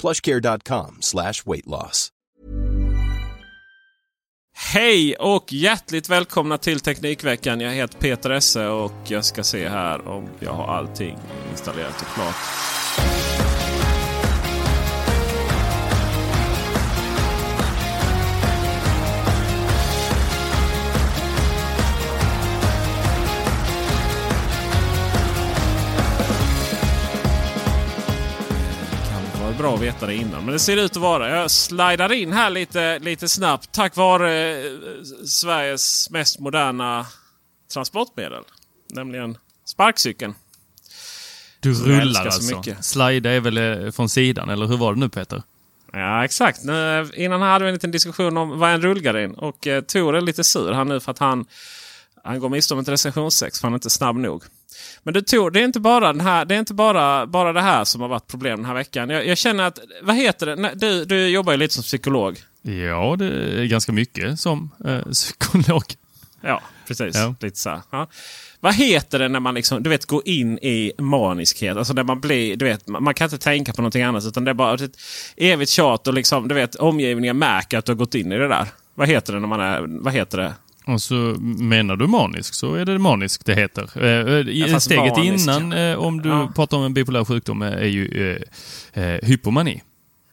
plushcare.com slash weight loss. Hej och hjärtligt välkomna till Teknikveckan. Jag heter Peter Esse och jag ska se här om jag har allting installerat och klart. Bra att veta det innan. Men det ser ut att vara. Jag slidar in här lite, lite snabbt tack vare eh, Sveriges mest moderna transportmedel. Nämligen sparkcykeln. Du rullar alltså? mycket. Slida är väl eh, från sidan, eller hur var det nu Peter? Ja, exakt. Nu, Innan hade vi en liten diskussion om vad en rullgardin. Och eh, Tor är lite sur här nu för att han, han går miste om ett recensionssex för han är inte snabb nog. Men du Tor, det är inte bara, den här, det, är inte bara, bara det här som har varit problem den här veckan. Jag, jag känner att, vad heter det? Du, du jobbar ju lite som psykolog. Ja, det är ganska mycket som eh, psykolog. Ja, precis. Ja. Lite så. Ja. Vad heter det när man liksom, du vet, går in i maniskhet? Alltså när man blir, du vet, man man kan inte tänka på någonting annat utan det är bara ett evigt tjat och liksom, du vet, omgivningen märker att du har gått in i det där. Vad heter det när man är, vad heter det? Och så menar du manisk så är det manisk det heter. Eh, fast steget manisk, innan, eh, om du Ja. pratar om en bipolär sjukdom, eh, är ju eh, eh, hypomani.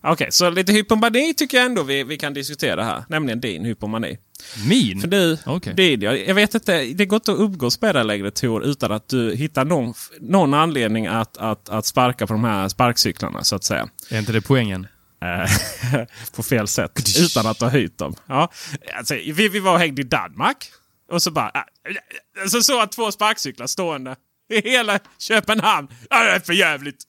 Okej, så lite hypomani tycker jag ändå vi, vi kan diskutera här. Nämligen din hypomani. Min? För du, Okej. din, jag, jag vet inte, det går inte att umgås med dig längre Tor utan att du hittar någon, någon anledning att, att, att sparka på de här sparkcyklarna så att säga. Är inte det poängen? Eh, på fel sätt. Utan att ha hyrt dem. Ja, alltså, vi, vi var och hängde i Danmark. Och så bara... äh, så jag två sparkcyklar stående i hela Köpenhamn. Det är för jävligt.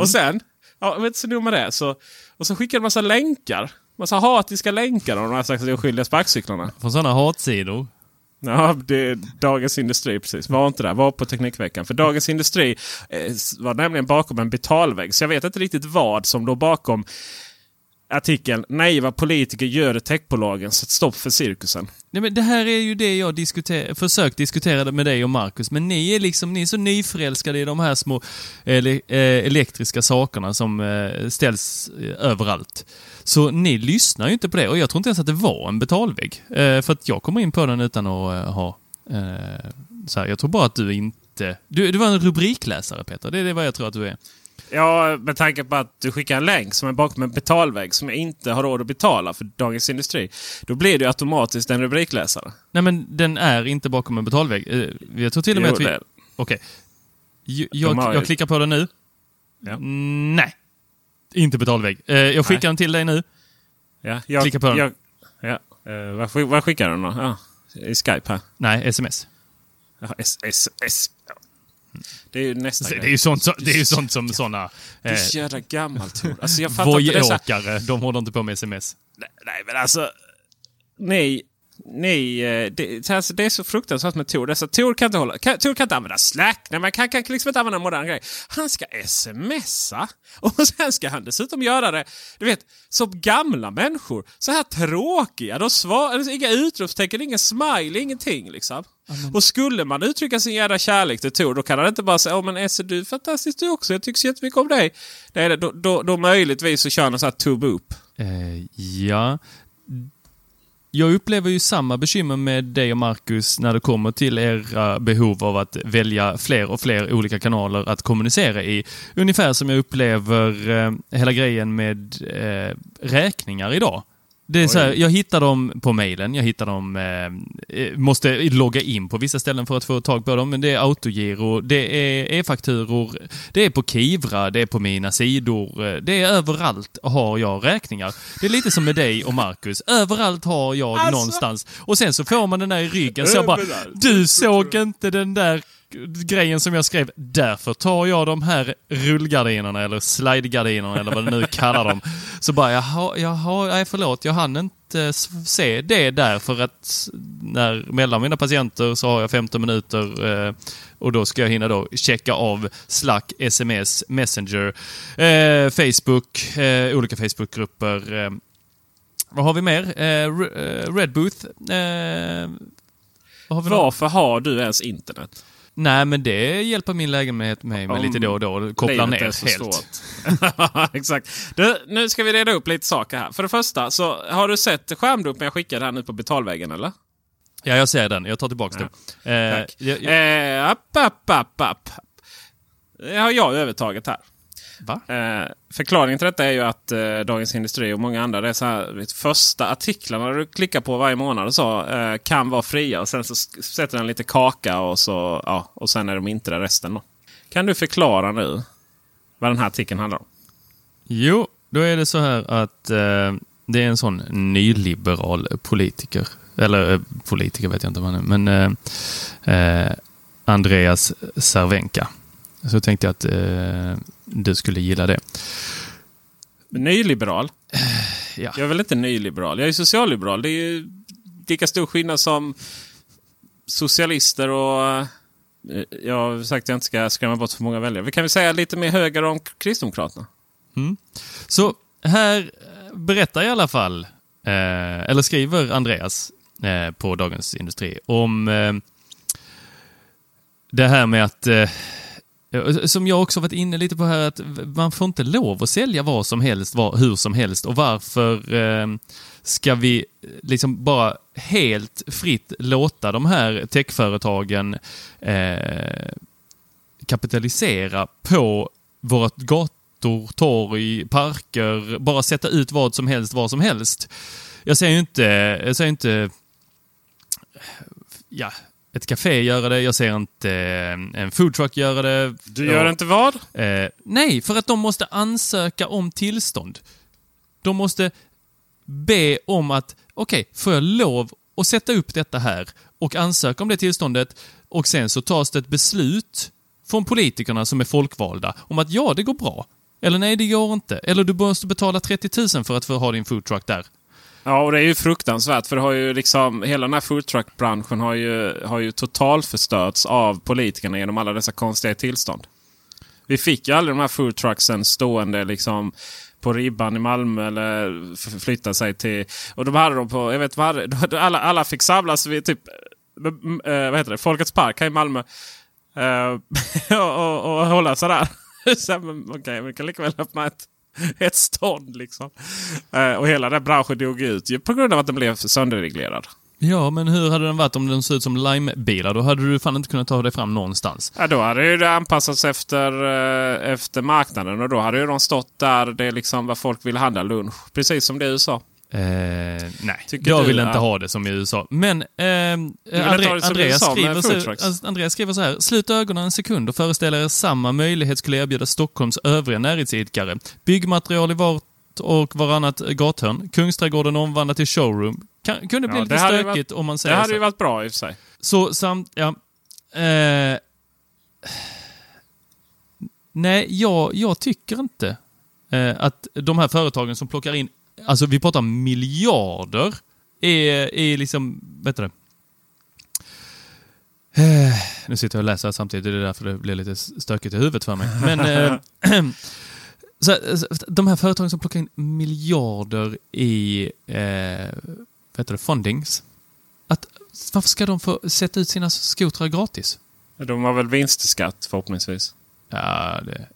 Och sen, ja, jag vet inte så nog med det. Så, och så skickade de massa länkar. Massa hatiska länkar om de här slags oskyldiga sparkcyklarna. Från sådana hatsidor? Ja, det är Dagens Industri precis. Var inte där. Var på Teknikveckan. För Dagens Industri eh, var nämligen bakom en betalvägg. Så jag vet inte riktigt vad som låg bakom artikeln Naiva politiker gör det techbolagen. Sätt stopp för cirkusen. Nej, men det här är ju det jag diskuter försökt diskutera med dig och Marcus, men ni är liksom ni är så nyförälskade i de här små ele eh, elektriska sakerna som eh, ställs eh, överallt. Så ni lyssnar ju inte på det och jag tror inte ens att det var en betalvägg. För att jag kommer in på den utan att ha... Så här, jag tror bara att du inte... Du, du var en rubrikläsare Peter, det är det vad jag tror att du är. Ja, med tanke på att du skickar en länk som är bakom en betalvägg som jag inte har råd att betala för Dagens Industri. Då blir det ju automatiskt en rubrikläsare. Nej men den är inte bakom en betalvägg. Eh, jag tror till och med Jo, att vi... Okej. De Jag, ju- jag klickar på den nu. Ja. Nej. Inte betalvägg. Eh, Jag skickar den till dig nu. Ja, jag, Klicka på den. Jag, ja, eh, vad skickar du då? Ja, I Skype här. Nej, sms. Ja, S, S, S. Det är ju nästa Det är ju sånt, så- det är ju sånt som såna Du eh, är så jävla gammal Tor. Alltså jag fattar inte det. de håller inte på med sms. Nej, nej men alltså. Ni Ni, eh, det, alltså det är så fruktansvärt med Tor. Alltså, Tor, kan inte hålla, kan, Tor kan inte använda Slack. Nej, man kan, kan liksom inte använda moderna grejer. Han ska smsa. Och sen ska han dessutom göra det, du vet, som gamla människor. Så här tråkiga. De svar, alltså, inga utropstecken, ingen smile, ingenting liksom. Och skulle man uttrycka sin jävla kärlek till Tor, då kan han inte bara säga Åh men Esse, du är fantastisk du också. Jag tycker så jättemycket om dig. Det. Då, då, då möjligtvis så kör han sån här to-boop. Eh, ja. Jag upplever ju samma bekymmer med dig och Marcus när det kommer till era behov av att välja fler och fler olika kanaler att kommunicera i. Ungefär som jag upplever eh, hela grejen med eh, räkningar idag. Det är så här, jag hittar dem på mejlen, jag hittar dem, eh, måste logga in på vissa ställen för att få tag på dem, men det är autogiro, det är e-fakturor, det är på Kivra, det är på mina sidor, eh, det är överallt har jag räkningar. Det är lite som med dig och Marcus, överallt har jag Alltså. någonstans. Och sen så får man den där i ryggen, så jag bara, du såg inte den där grejen som jag skrev. Därför tar jag de här rullgardinerna eller slidegardinerna eller vad du nu kallar dem. Så bara, jaha, jaha, nej förlåt, jag hann inte se det där för att när, mellan mina patienter så har jag 15 minuter eh, och då ska jag hinna då checka av Slack, sms, Messenger, eh, Facebook, eh, olika Facebookgrupper. Eh, vad har vi mer? Eh, eh, Redbooth. Har? Varför har du ens internet? Nej, men det hjälper min lägenhet mig med Om lite då och då. Kopplar ner helt. Exakt. Du, nu ska vi reda upp lite saker här. För det första, så har du sett skärmdumpen jag skickade här nu på betalväggen eller? Ja, jag ser den. Jag tar tillbaka den. Eh, Tack. jag, jag, Eh, app, app, app, app. Det har jag övertaget här. Eh, förklaringen till detta är ju att eh, Dagens Industri och många andra, det är så här, första artiklarna du klickar på varje månad och så, eh, kan vara fria. Och sen så sätter den lite kaka och så, ja, och sen är de inte där resten då. Kan du förklara nu vad den här artikeln handlar om? Jo, då är det så här att eh, det är en sån nyliberal politiker. Eller eh, politiker vet jag inte vad han är, men eh, Andreas Cervenka. Så tänkte jag att eh, du skulle gilla det. Nyliberal? Ja. Jag är väl inte nyliberal. Jag är socialliberal. Det är ju lika stor skillnad som socialister och... eh, Jag har sagt att jag inte ska skrämma bort för många väljare. Vi kan väl säga lite mer höger om Kristdemokraterna. Så här berättar i alla fall, eh, eller skriver Andreas eh, på Dagens Industri om eh, det här med att, eh, som jag också varit inne lite på här, att man får inte lov att sälja vad som helst, vad, hur som helst och varför eh, ska vi eh, liksom bara helt fritt låta de här techföretagen eh, kapitalisera på våra gator, torg, parker, bara sätta ut vad som helst, vad som helst. Jag säger ju inte, jag säger inte, ja, ett café göra det, jag ser inte eh, en foodtruck göra det. Du gör Ja. inte vad? Eh, nej, för att de måste ansöka om tillstånd. De måste be om att, okej, får jag lov att sätta upp detta här och ansöka om det tillståndet och sen så tas det ett beslut från politikerna som är folkvalda om att ja, det går bra. Eller nej, det går inte. Eller du måste betala 30 000 för att få ha din foodtruck där. Ja, och det är ju fruktansvärt. För det har ju liksom, hela den här foodtruck-branschen har ju, har ju totalförstörts av politikerna genom alla dessa konstiga tillstånd. Vi fick ju aldrig de här foodtrucksen stående liksom på ribban i Malmö eller flytta sig till... Och de hade dem på, jag vet vad hade, alla, alla fick samlas vid typ, eh, vad heter det, Folkets park här i Malmö. Eh, och, och, och hålla sådär. Okej, okay, vi kan lika väl öppna ett, ett stånd liksom. Eh, och hela den branschen dog ut ju på grund av att den blev sönderreglerad. Ja, men hur hade den varit om den såg ut som Lime-bilar? Då hade du fan inte kunnat ta dig fram någonstans. Ja, då hade ju det anpassats efter, eh, efter marknaden och då hade ju de stått där det liksom vad folk vill handla lunch. Precis som det är i USA. Eh, nej, Tycker jag du vill inte att- ha det som i USA. Men eh, André, det Andreas, USA skriver så, Andreas skriver så här. Slut ögonen en sekund och föreställ er samma möjlighet skulle erbjuda Stockholms övriga närhetsidkare. Byggmaterial i vart och varannat gathörn. Kungsträdgården omvandlad till showroom. Kan, kunde bli Ja, lite det hade stökigt varit- om man Det säger hade så. ju varit bra i och för sig. Så samt, ja. Eh, nej, jag, jag tycker inte eh, att de här företagen som plockar in, alltså vi pratar miljarder är, är liksom, vad heter det? Eh, Nu sitter jag och läser samtidigt, det är därför det blir lite stökigt i huvudet för mig. Men eh, så, de här företagen som plockar in miljarder i eh, vad heter det, fundings. Att, varför ska de få sätta ut sina skotrar gratis? De har väl vinstskatt förhoppningsvis. Ja, det,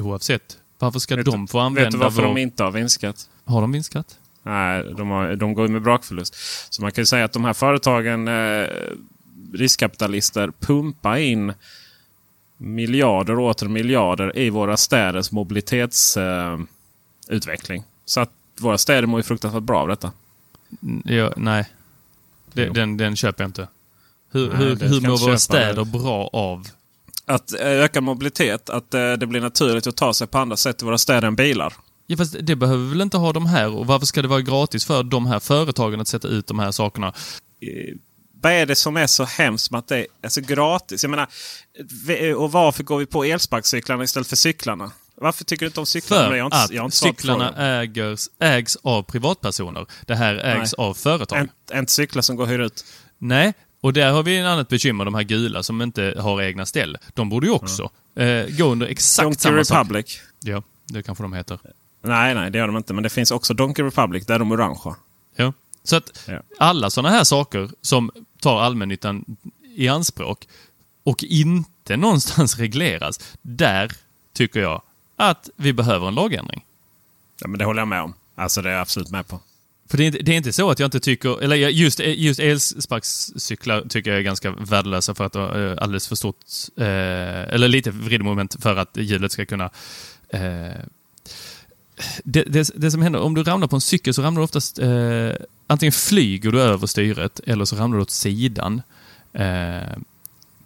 oavsett. Varför ska Vet de få använda Vet du varför vår... de inte har vinstskatt? Har de vinstskatt? Nej, de, har, de går med brakförlust. Så man kan ju säga att de här företagen, eh, riskkapitalister, pumpar in miljarder och åter miljarder i våra städers mobilitetsutveckling. Eh, så att våra städer mår ju fruktansvärt bra av detta. N- Ja, nej. Det, den, den köper jag inte. Hur, Nej, hur, hur mår våra städer det. bra av? Att eh, öka mobilitet, att eh, det blir naturligt att ta sig på andra sätt i våra städer än bilar. Ja, fast det behöver vi väl inte ha de här? Och varför ska det vara gratis för de här företagen att sätta ut de här sakerna? Eh, vad är det som är så hemskt med att det är så gratis? Jag menar, och varför går vi på elsparkcyklarna istället för cyklarna? Varför tycker du inte om cyklarna? För Jag inte- att jag inte cyklarna ägers, ägs av privatpersoner. Det här ägs av företag. En, en cyklar som går att hyra ut. Nej, och där har vi en annat bekymmer. De här gula som inte har egna ställ. De borde ju också eh, gå under exakt Donkey samma sak. Republic. Ja, det kanske de heter. Nej, nej, det gör de inte. Men det finns också Donkey Republic. Där är de orangea. Ja. Så att Ja. alla sådana här saker som tar allmännyttan i anspråk och inte någonstans regleras, där tycker jag att vi behöver en lagändring. Ja, men det håller jag med om. Alltså det är jag absolut med på. För det är, inte, det är inte så att jag inte tycker, eller just, just elsparkcyklar tycker jag är ganska värdelösa för att de har eh, alldeles för stort, eh, eller lite vridmoment för att hjulet ska kunna eh, det, det, det som händer, om du ramlar på en cykel så ramlar du oftast, eh, antingen flyger du över styret eller så ramlar du åt sidan. Eh,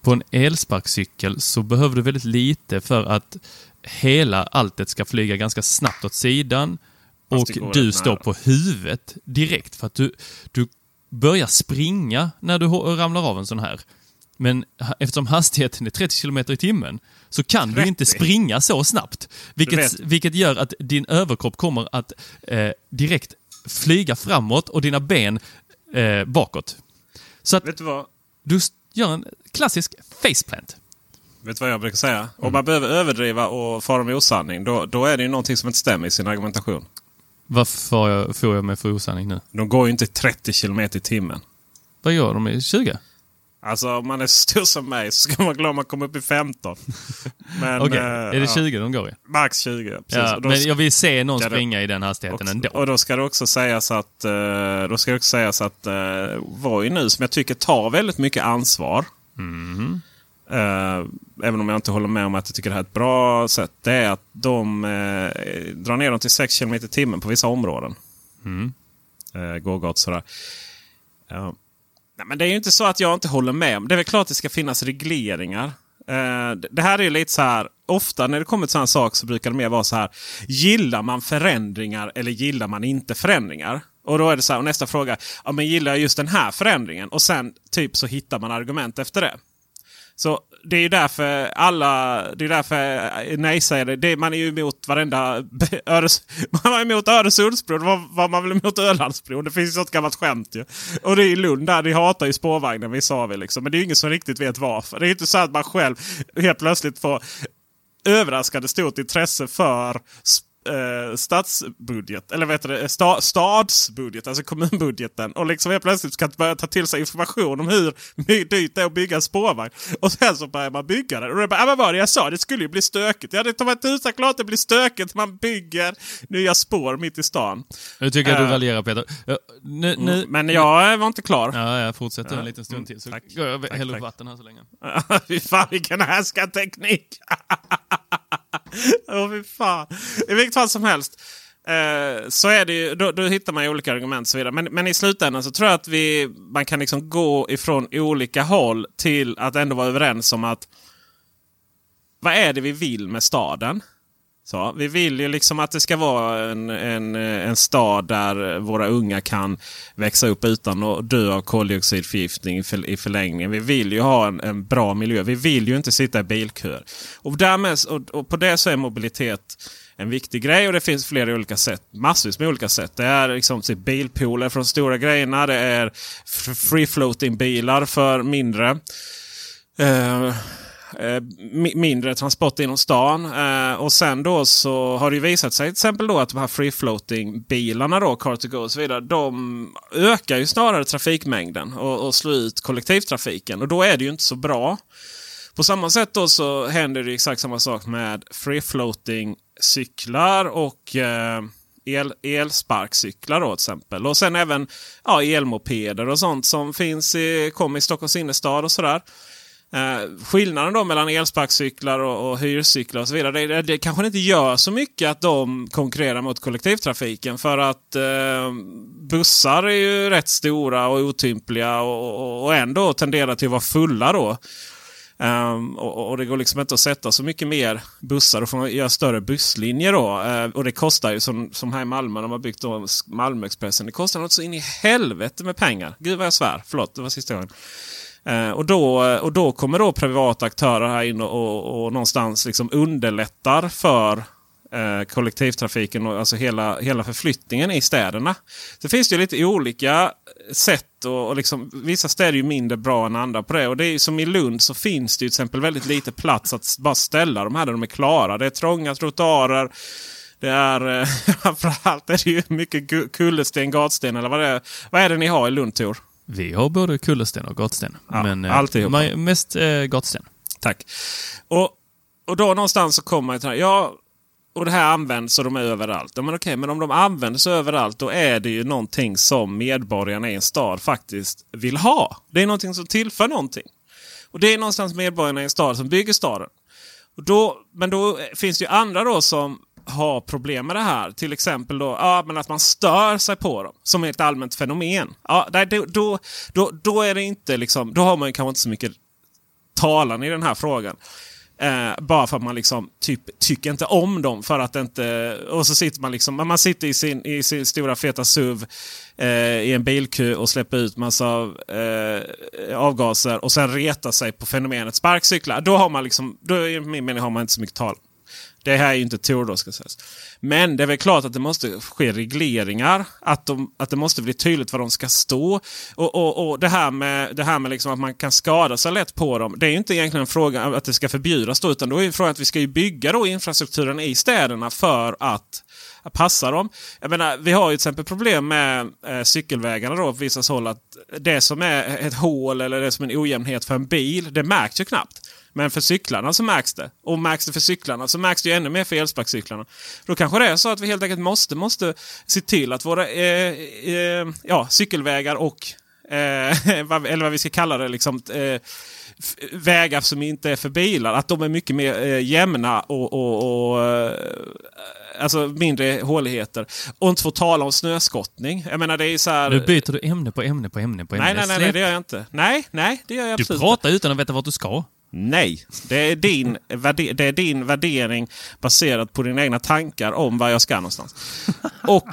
på en elsparkcykel så behöver du väldigt lite för att hela alltet ska flyga ganska snabbt åt sidan och du står på huvudet direkt för att du, du börjar springa när du ramlar av en sån här. Men eftersom hastigheten är 30 km i timmen så kan du 30? inte springa så snabbt. Vilket, vilket gör att din överkropp kommer att eh, direkt flyga framåt och dina ben eh, bakåt. Så att du du gör en klassisk faceplant. Vet du vad jag brukar säga? Mm. Om man behöver överdriva och fara med osanning, då, då är det ju någonting som inte stämmer i sin argumentation. Varför får jag, får jag mig för osanning nu? De går ju inte 30 km i timmen. Vad gör de i 20? Alltså om man är så stor som mig så ska man om man kommer upp i 15. Men, Okej, eh, är det ja, 20 de går i? Max 20. Precis. Ja, men jag vill se någon det- springa i den hastigheten också, ändå. Och då ska det också sägas att, eh, då ska det också sägas att uh, Voi nu som jag tycker tar väldigt mycket ansvar. Mm. Eh, även om jag inte håller med om att jag tycker det här är ett bra sätt. Det är att de eh, drar ner dem till 6 km i timmen på vissa områden. Mm. Uh, gågat sådär. Ja. Nej, men det är ju inte så att jag inte håller med. Det är väl klart att det ska finnas regleringar. Eh, det- här är ju lite så här. Ofta när det kommer till sådana saker så brukar det mer vara så här. Gillar man förändringar eller gillar man inte förändringar? Och då är det så här, nästa fråga. Ja, men gillar jag just den här förändringen? Och sen typ så hittar man argument efter det. Så det är ju därför alla, det är därför nej säger det, man är ju emot varenda Öres, Man var emot Öresundsbron, då var, man väl emot Ölandsbron. Det finns ju något gammalt skämt ju. Och det är i Lund där, de hatar ju spårvagnen vissa av er liksom. Men det är ju ingen som riktigt vet varför. Det är ju inte så att man själv helt plötsligt får överraskande stort intresse för eh, stadsbudget, eller vad heter det, sta, stadsbudget, alltså kommunbudgeten. Och liksom helt plötsligt ska börja ta till sig information om hur dyrt det är att bygga en spårvagn. Och sen så börjar man bygga den. Och det bara, ja, vad var det jag sa? Det skulle ju bli stökigt. Ja, det tar tusan klart det blir stökigt. Man bygger nya spår mitt i stan. Jag tycker att du Eh. raljerar Peter. Ja, Nu, nu, Men jag var inte klar. Ja, jag fortsätter Ja. en liten stund till. Så Tack. går jag och häller upp vatten här så länge. Fy fan vilken härskarteknik! Åh fy fan. I vilket fall som helst. Eh, så är det ju, då, då hittar man ju olika argument och så vidare. Men, men i slutändan så tror jag att vi, man kan liksom gå ifrån olika håll till att ändå vara överens om att vad är det vi vill med staden? Så, vi vill ju liksom att det ska vara en, en, en stad där våra unga kan växa upp utan att dö av koldioxidförgiftning i, förlängningen. Vi vill ju ha en, en bra miljö. Vi vill ju inte sitta i bilköer. Och, därmed, och, och på det så är mobilitet en viktig grej och det finns flera olika sätt. Massvis med olika sätt. Det är liksom typ bilpooler för de stora grejerna. Det är free floating bilar för mindre. Uh, Eh, mindre transport inom stan. Eh, och sen då så har det visat sig till exempel då att de här free floating bilarna då, car to go och så vidare. De ökar ju snarare trafikmängden och, och slår ut kollektivtrafiken. Och då är det ju inte så bra. På samma sätt då så händer det exakt samma sak med free floating cyklar och eh, el, elsparkcyklar då till exempel. Och sen även ja, elmopeder och sånt som finns i, kom i Stockholms innerstad och sådär. Eh, skillnaden då mellan elsparkcyklar och, och hyrcyklar och så vidare. Det, det kanske inte gör så mycket att de konkurrerar mot kollektivtrafiken. För att eh, bussar är ju rätt stora och otympliga och, och, och ändå tenderar till att vara fulla då. Um, och, och, det går liksom inte att sätta så mycket mer bussar. Då får man göra större busslinjer då. Uh, och det kostar ju som, som här i Malmö, de har byggt då Malmöexpressen. Det kostar något så in i helvete med pengar. Gud vad jag svär. Förlåt, det var sista gången. Eh, och, då, och då kommer då privata aktörer här in och, och, och någonstans liksom underlättar för eh, kollektivtrafiken och alltså hela, hela förflyttningen i städerna. Så finns det ju lite olika sätt och, och liksom, vissa städer är ju mindre bra än andra på det. Och det är som i Lund så finns det till exempel väldigt lite plats att bara ställa de här där de är klara. Det är trånga trottoarer. Det är eh, framförallt är det ju mycket kullersten, gatsten eller vad det är. Vad är det ni har i Lund Tor? Vi har både kullersten och gatsten. Ja, men eh, mest eh, gatsten. Tack. Och, och då någonstans så kommer man till här. Ja, och det här används och de är överallt. Ja, men okej, men om de används överallt då är det ju någonting som medborgarna i en stad faktiskt vill ha. Det är någonting som tillför någonting. Och det är någonstans medborgarna i en stad som bygger staden. Och då, men då finns det ju andra då som har problem med det här. Till exempel då, ja, men att man stör sig på dem som ett allmänt fenomen. Ja, då, då, då, då är det inte liksom, då har man kanske inte så mycket talan i den här frågan. Eh, bara för att man liksom typ tycker inte om dem. för att inte... Och så sitter man liksom... Man sitter i sin, i sin stora feta SUV eh, i en bilkö och släpper ut massa eh, avgaser och sen retar sig på fenomenet sparkcyklar. Då har man liksom... Då i min mening har man inte så mycket tal. Det här är ju inte Tor då ska sägas. Men det är väl klart att det måste ske regleringar. Att, de, att det måste bli tydligt var de ska stå. Och, och, och det här med, det här med liksom att man kan skada sig lätt på dem. Det är ju inte egentligen en fråga att det ska förbjudas då. Utan då är frågan att vi ska ju bygga då infrastrukturen i städerna för att passa dem. Jag menar, vi har ju till exempel problem med eh, cykelvägarna då på vissa håll. Att det som är ett hål eller det som är en ojämnhet för en bil, det märks ju knappt. Men för cyklarna så märks det. Och märks det för cyklarna så märks det ju ännu mer för elsparkcyklarna. Då kanske det är så att vi helt enkelt måste, måste se till att våra eh, eh, ja, cykelvägar och eh, eller vad vi ska kalla det, liksom, eh, vägar som inte är för bilar, att de är mycket mer eh, jämna och, och, och alltså mindre håligheter. Och inte få tala om snöskottning. Jag menar det är så här... Nu byter du ämne på ämne på ämne på ämne. Nej, nej, nej, nej det gör jag inte. Nej, nej, det gör jag absolut Du pratar utan att veta vart du ska. Nej, det är, din, det är din värdering baserat på dina egna tankar om var jag ska någonstans. Och,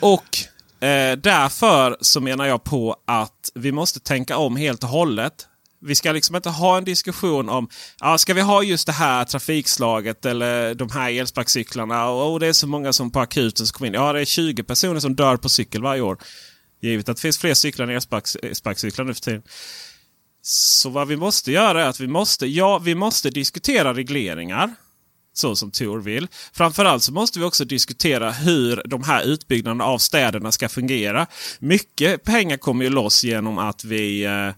och eh, därför så menar jag på att vi måste tänka om helt och hållet. Vi ska liksom inte ha en diskussion om ja, ska vi ha just det här trafikslaget eller de här elsparkcyklarna och, och det är så många som på akuten som kommer in. Ja, det är 20 personer som dör på cykel varje år. Givet att det finns fler cyklar än elsparkcyklar eh, nu för tiden. Så vad vi måste göra är att vi måste, ja, vi måste diskutera regleringar. Så som Tor vill. Framförallt så måste vi också diskutera hur de här utbyggnaderna av städerna ska fungera. Mycket pengar kommer ju loss genom att vi eh,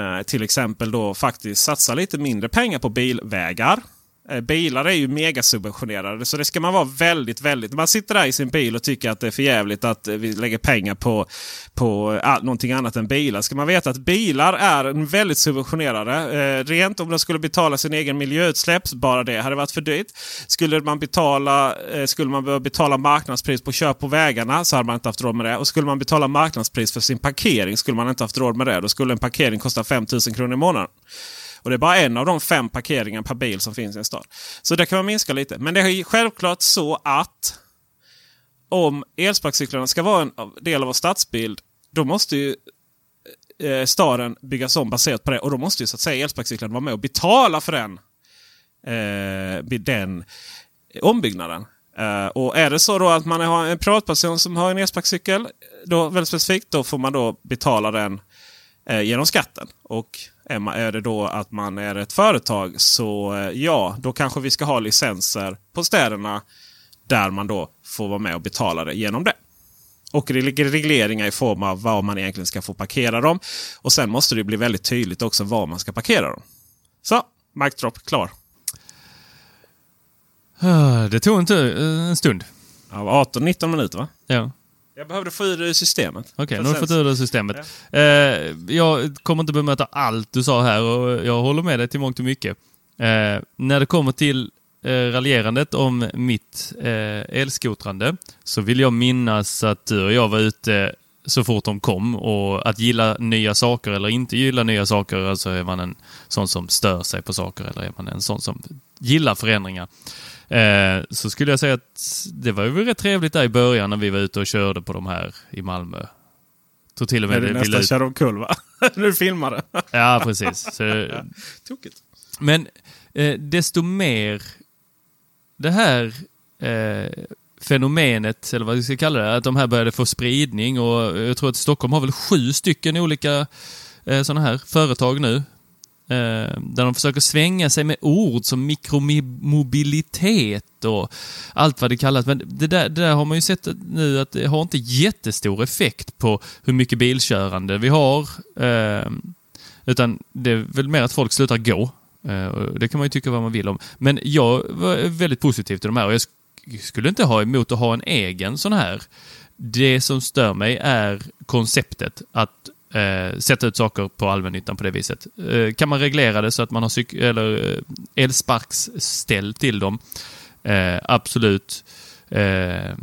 eh till exempel då faktiskt satsar lite mindre pengar på bilvägar. Eh, bilar är ju megasubventionerade så det ska man vara väldigt, väldigt... Man sitter där i sin bil och tycker att det är för jävligt att eh, vi lägger pengar på, på eh, all, någonting annat än bilar. Ska man veta att bilar är väldigt subventionerade. Eh, rent om de skulle betala sin egen miljöutsläpp, bara det hade varit för dyrt. Skulle man betala, eh, skulle man behöva betala marknadspris på köp på vägarna så hade man inte haft råd med det. Och skulle man betala marknadspris för sin parkering skulle man inte haft råd med det. Då skulle en parkering kosta 5000 kronor i månaden. Och det är bara en av de fem parkeringar per bil som finns i en stad. Så det kan man minska lite. Men det är självklart så att om elsparkcyklarna ska vara en del av vår stadsbild, då måste ju eh, staden byggas om baserat på det. Och då måste ju så att säga elsparkcyklarna vara med och betala för den eh, den ombyggnaden. Uh, och är det så då att man har en privatperson som har en elsparkcykel, då väldigt specifikt, då får man då betala den uh, genom skatten. Och är, man, är det då att man är ett företag så eh, ja, då kanske vi ska ha licenser på städerna där man då får vara med och betala det genom det. Och regleringar i form av var man egentligen ska få parkera dem. Och sen måste det bli väldigt tydligt också var man ska parkera dem. Så, mic drop klar. Ah, Det tog inte eh, en stund. Ja, 18-19 minuter va? Ja. Jag behövde få ur det i systemet. Okej, För nu har du fått ur det systemet. Eh, jag kommer inte bemöta allt du sa här och jag håller med dig till mångt och mycket. Eh, när det kommer till eh, raljerandet om mitt eh, elskotrande så vill jag minnas att du och jag var ute så fort de kom och att gilla nya saker eller inte gilla nya saker, alltså är man en sån som stör sig på saker eller är man en sån som gillar förändringar. Eh, så skulle jag säga att det var ju rätt trevligt där i början när vi var ute och körde på de här i Malmö. Tror till och med När du det nästan ut... körde omkull va? Du filmade. Ja, precis. Så, Tokigt. men eh, desto mer det här eh, fenomenet, eller vad vi ska kalla det, att de här började få spridning och jag tror att Stockholm har väl sju stycken olika eh, sådana här företag nu. Eh, där de försöker svänga sig med ord som mikromobilitet och allt vad det kallas. Men det där, det där har man ju sett nu att det har inte jättestor effekt på hur mycket bilkörande vi har. Eh, utan det är väl mer att folk slutar gå. Eh, det kan man ju tycka vad man vill om. Men jag var väldigt positiv till de här och jag skulle inte ha emot att ha en egen sån här. Det som stör mig är konceptet att eh, sätta ut saker på allmännyttan på det viset. Eh, kan man reglera det så att man har cyk- eller eh, elsparksställ till dem? Eh, absolut. Eh,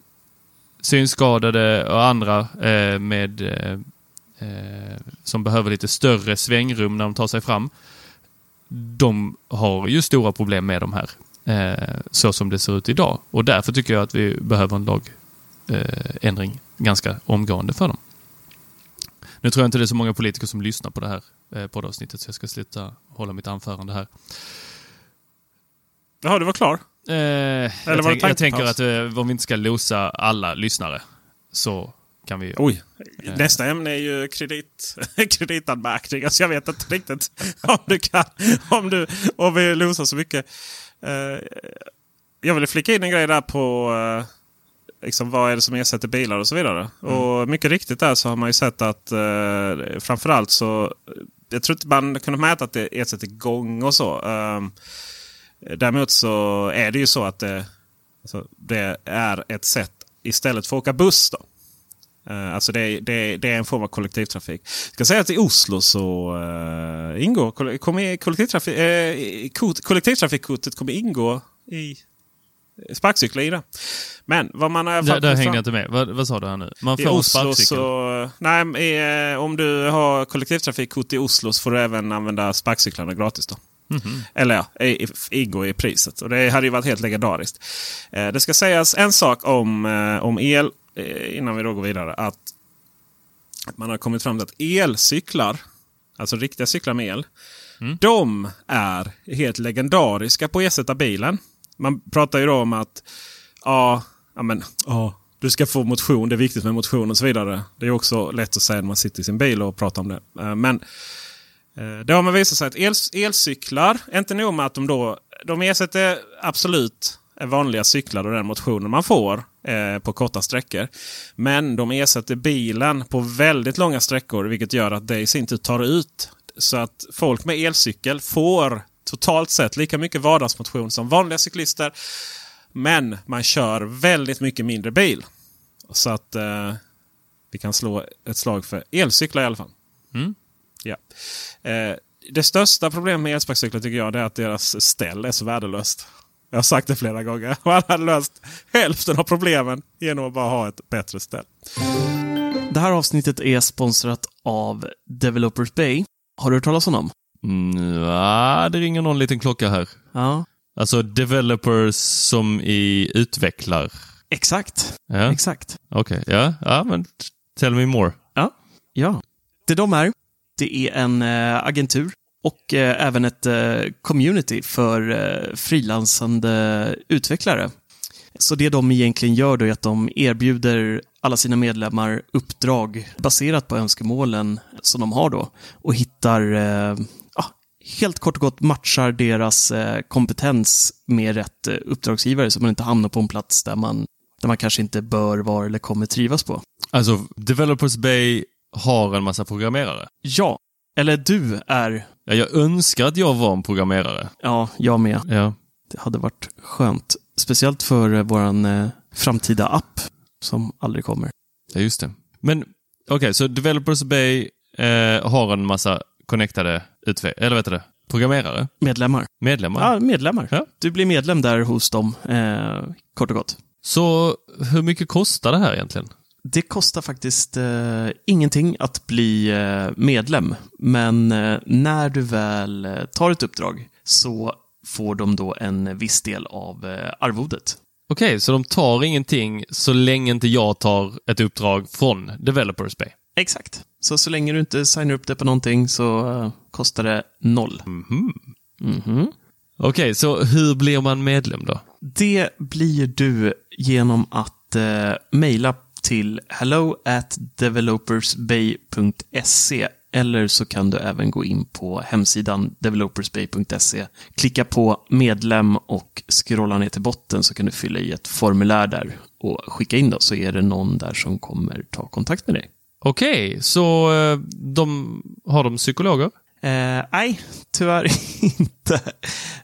synskadade och andra eh, med eh, eh, som behöver lite större svängrum när de tar sig fram. De har ju stora problem med de här, eh, så som det ser ut idag. Och därför tycker jag att vi behöver en lagändring eh, ganska omgående för dem. Nu tror jag inte det är så många politiker som lyssnar på det här eh, poddavsnittet, så jag ska sluta hålla mitt anförande här. Jaha, du var klar? Eh, jag, var det tänk, jag tänker att eh, om vi inte ska losa alla lyssnare så kan vi... Oj. Nästa ämne är ju kredit, kreditanmärkningar. Så jag vet inte riktigt om du kan. Om, du, om vi losar så mycket. Eh, jag ville flika in en grej där på eh, liksom, vad är det som ersätter bilar och så vidare. Och mycket riktigt där så har man ju sett att uh, framförallt så jag tror inte man kunde mäta att det ersätter gång och så. Um, däremot så är det ju så att det, alltså, det är ett sätt istället för att åka buss. Då. Uh, alltså det, det, det är en form av kollektivtrafik. Jag ska säga att i Oslo så uh, ingår kommer kollektivtrafik, uh, kort, kollektivtrafikkortet kommer ingå i sparkcyklar i det. Men vad man har Där, där hängde jag inte med. Vad, vad sa du här nu? Man i får en Oslo så... Nej, i, eh, om du har kollektivtrafikkort i Oslo så får du även använda sparkcyklarna gratis. då. Mhm. Eller ja, i- i- ingår i priset. Och det hade ju varit helt legendariskt. Eh, det ska sägas en sak om, eh, om el eh, innan vi då går vidare. Att man har kommit fram till att elcyklar, alltså riktiga cyklar med el, de är helt legendariska på att ersätta bilen. Man pratar ju då om att ja, men, ja, du ska få motion, det är viktigt med motion och så vidare. Det är också lätt att säga när man sitter i sin bil och pratar om det. Eh, Men eh, det har man visat sig att el, elcyklar, inte nog med att de då de ersätter absolut vanliga cyklar och den motionen man får eh, på korta sträckor. Men de ersätter bilen på väldigt långa sträckor vilket gör att det i sin tur tar ut så att folk med elcykel får totalt sett lika mycket vardagsmotion som vanliga cyklister. Men man kör väldigt mycket mindre bil. Så att eh, vi kan slå ett slag för elcyklar i alla fall. Mm. Ja. Eh, det största problemet med elsparkcyklar tycker jag är att deras ställ är så värdelöst. Jag har sagt det flera gånger. Man hade löst hälften av problemen genom att bara ha ett bättre ställ. Det här avsnittet är sponsrat av Developers Bay. Har du hört talas om dem? Ja, det ringer någon liten klocka här. Ja, Alltså developers som i utvecklar. exakt. Ja, Exakt. okej. Ja, ja, men tell me more. Ja. Ja. Det de är, det är en eh, agentur och eh, även ett eh, community för frilansande utvecklare. Så det de egentligen gör då är att de erbjuder alla sina medlemmar uppdrag baserat på önskemålen som de har då och hittar, helt kort och gott matchar deras eh, kompetens med rätt eh, uppdragsgivare så man inte hamnar på en plats där man, där man kanske inte bör vara eller kommer trivas på. Alltså, Developers Bay har en massa programmerare. Ja, eller du är, Ja, jag önskar att jag var en programmerare. ja, jag med. Ja. Det hade varit skönt. Speciellt för eh, våran eh, framtida app som aldrig kommer. Ja, just det. Men okej, så Developers Bay eh, har en massa connectade utve- eller vet du programmerare, Medlemmar. medlemmar. Ja, medlemmar. Ja. Du blir medlem där hos dem, eh, kort och gott. Så hur mycket kostar det här egentligen? Det kostar faktiskt eh, ingenting att bli eh, medlem, men eh, när du väl eh, tar ett uppdrag så får de då en viss del av eh, arvodet. Okej, så de tar ingenting så länge inte jag tar ett uppdrag från Developers Bay? Exakt. Så så länge du inte signar upp det på någonting så eh, kostar det noll. Mhm. Okej, så hur blir man medlem då? Det blir du genom att eh, mejla till hello at developersbay.se eller så kan du även gå in på hemsidan developersbay.se, klicka på medlem och scrolla ner till botten så kan du fylla i ett formulär där och skicka in då så är det någon där som kommer ta kontakt med dig. Okej, så eh, de, har de psykologer? Eh, nej, tyvärr inte.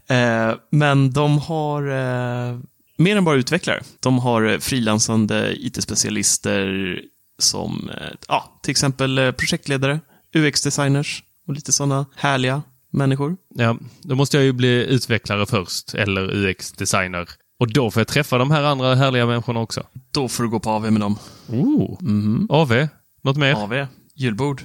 Eh, men de har eh, mer än bara utvecklare. De har eh, frilansande IT-specialister som eh, ja, till exempel projektledare, UX-designers och lite sådana härliga människor. Ja, då måste jag ju bli utvecklare först, eller UX-designer. Och då får jag träffa de här andra härliga människorna också. Då får du gå på AV med dem. Oh. AV? Något mer? AV, julbord,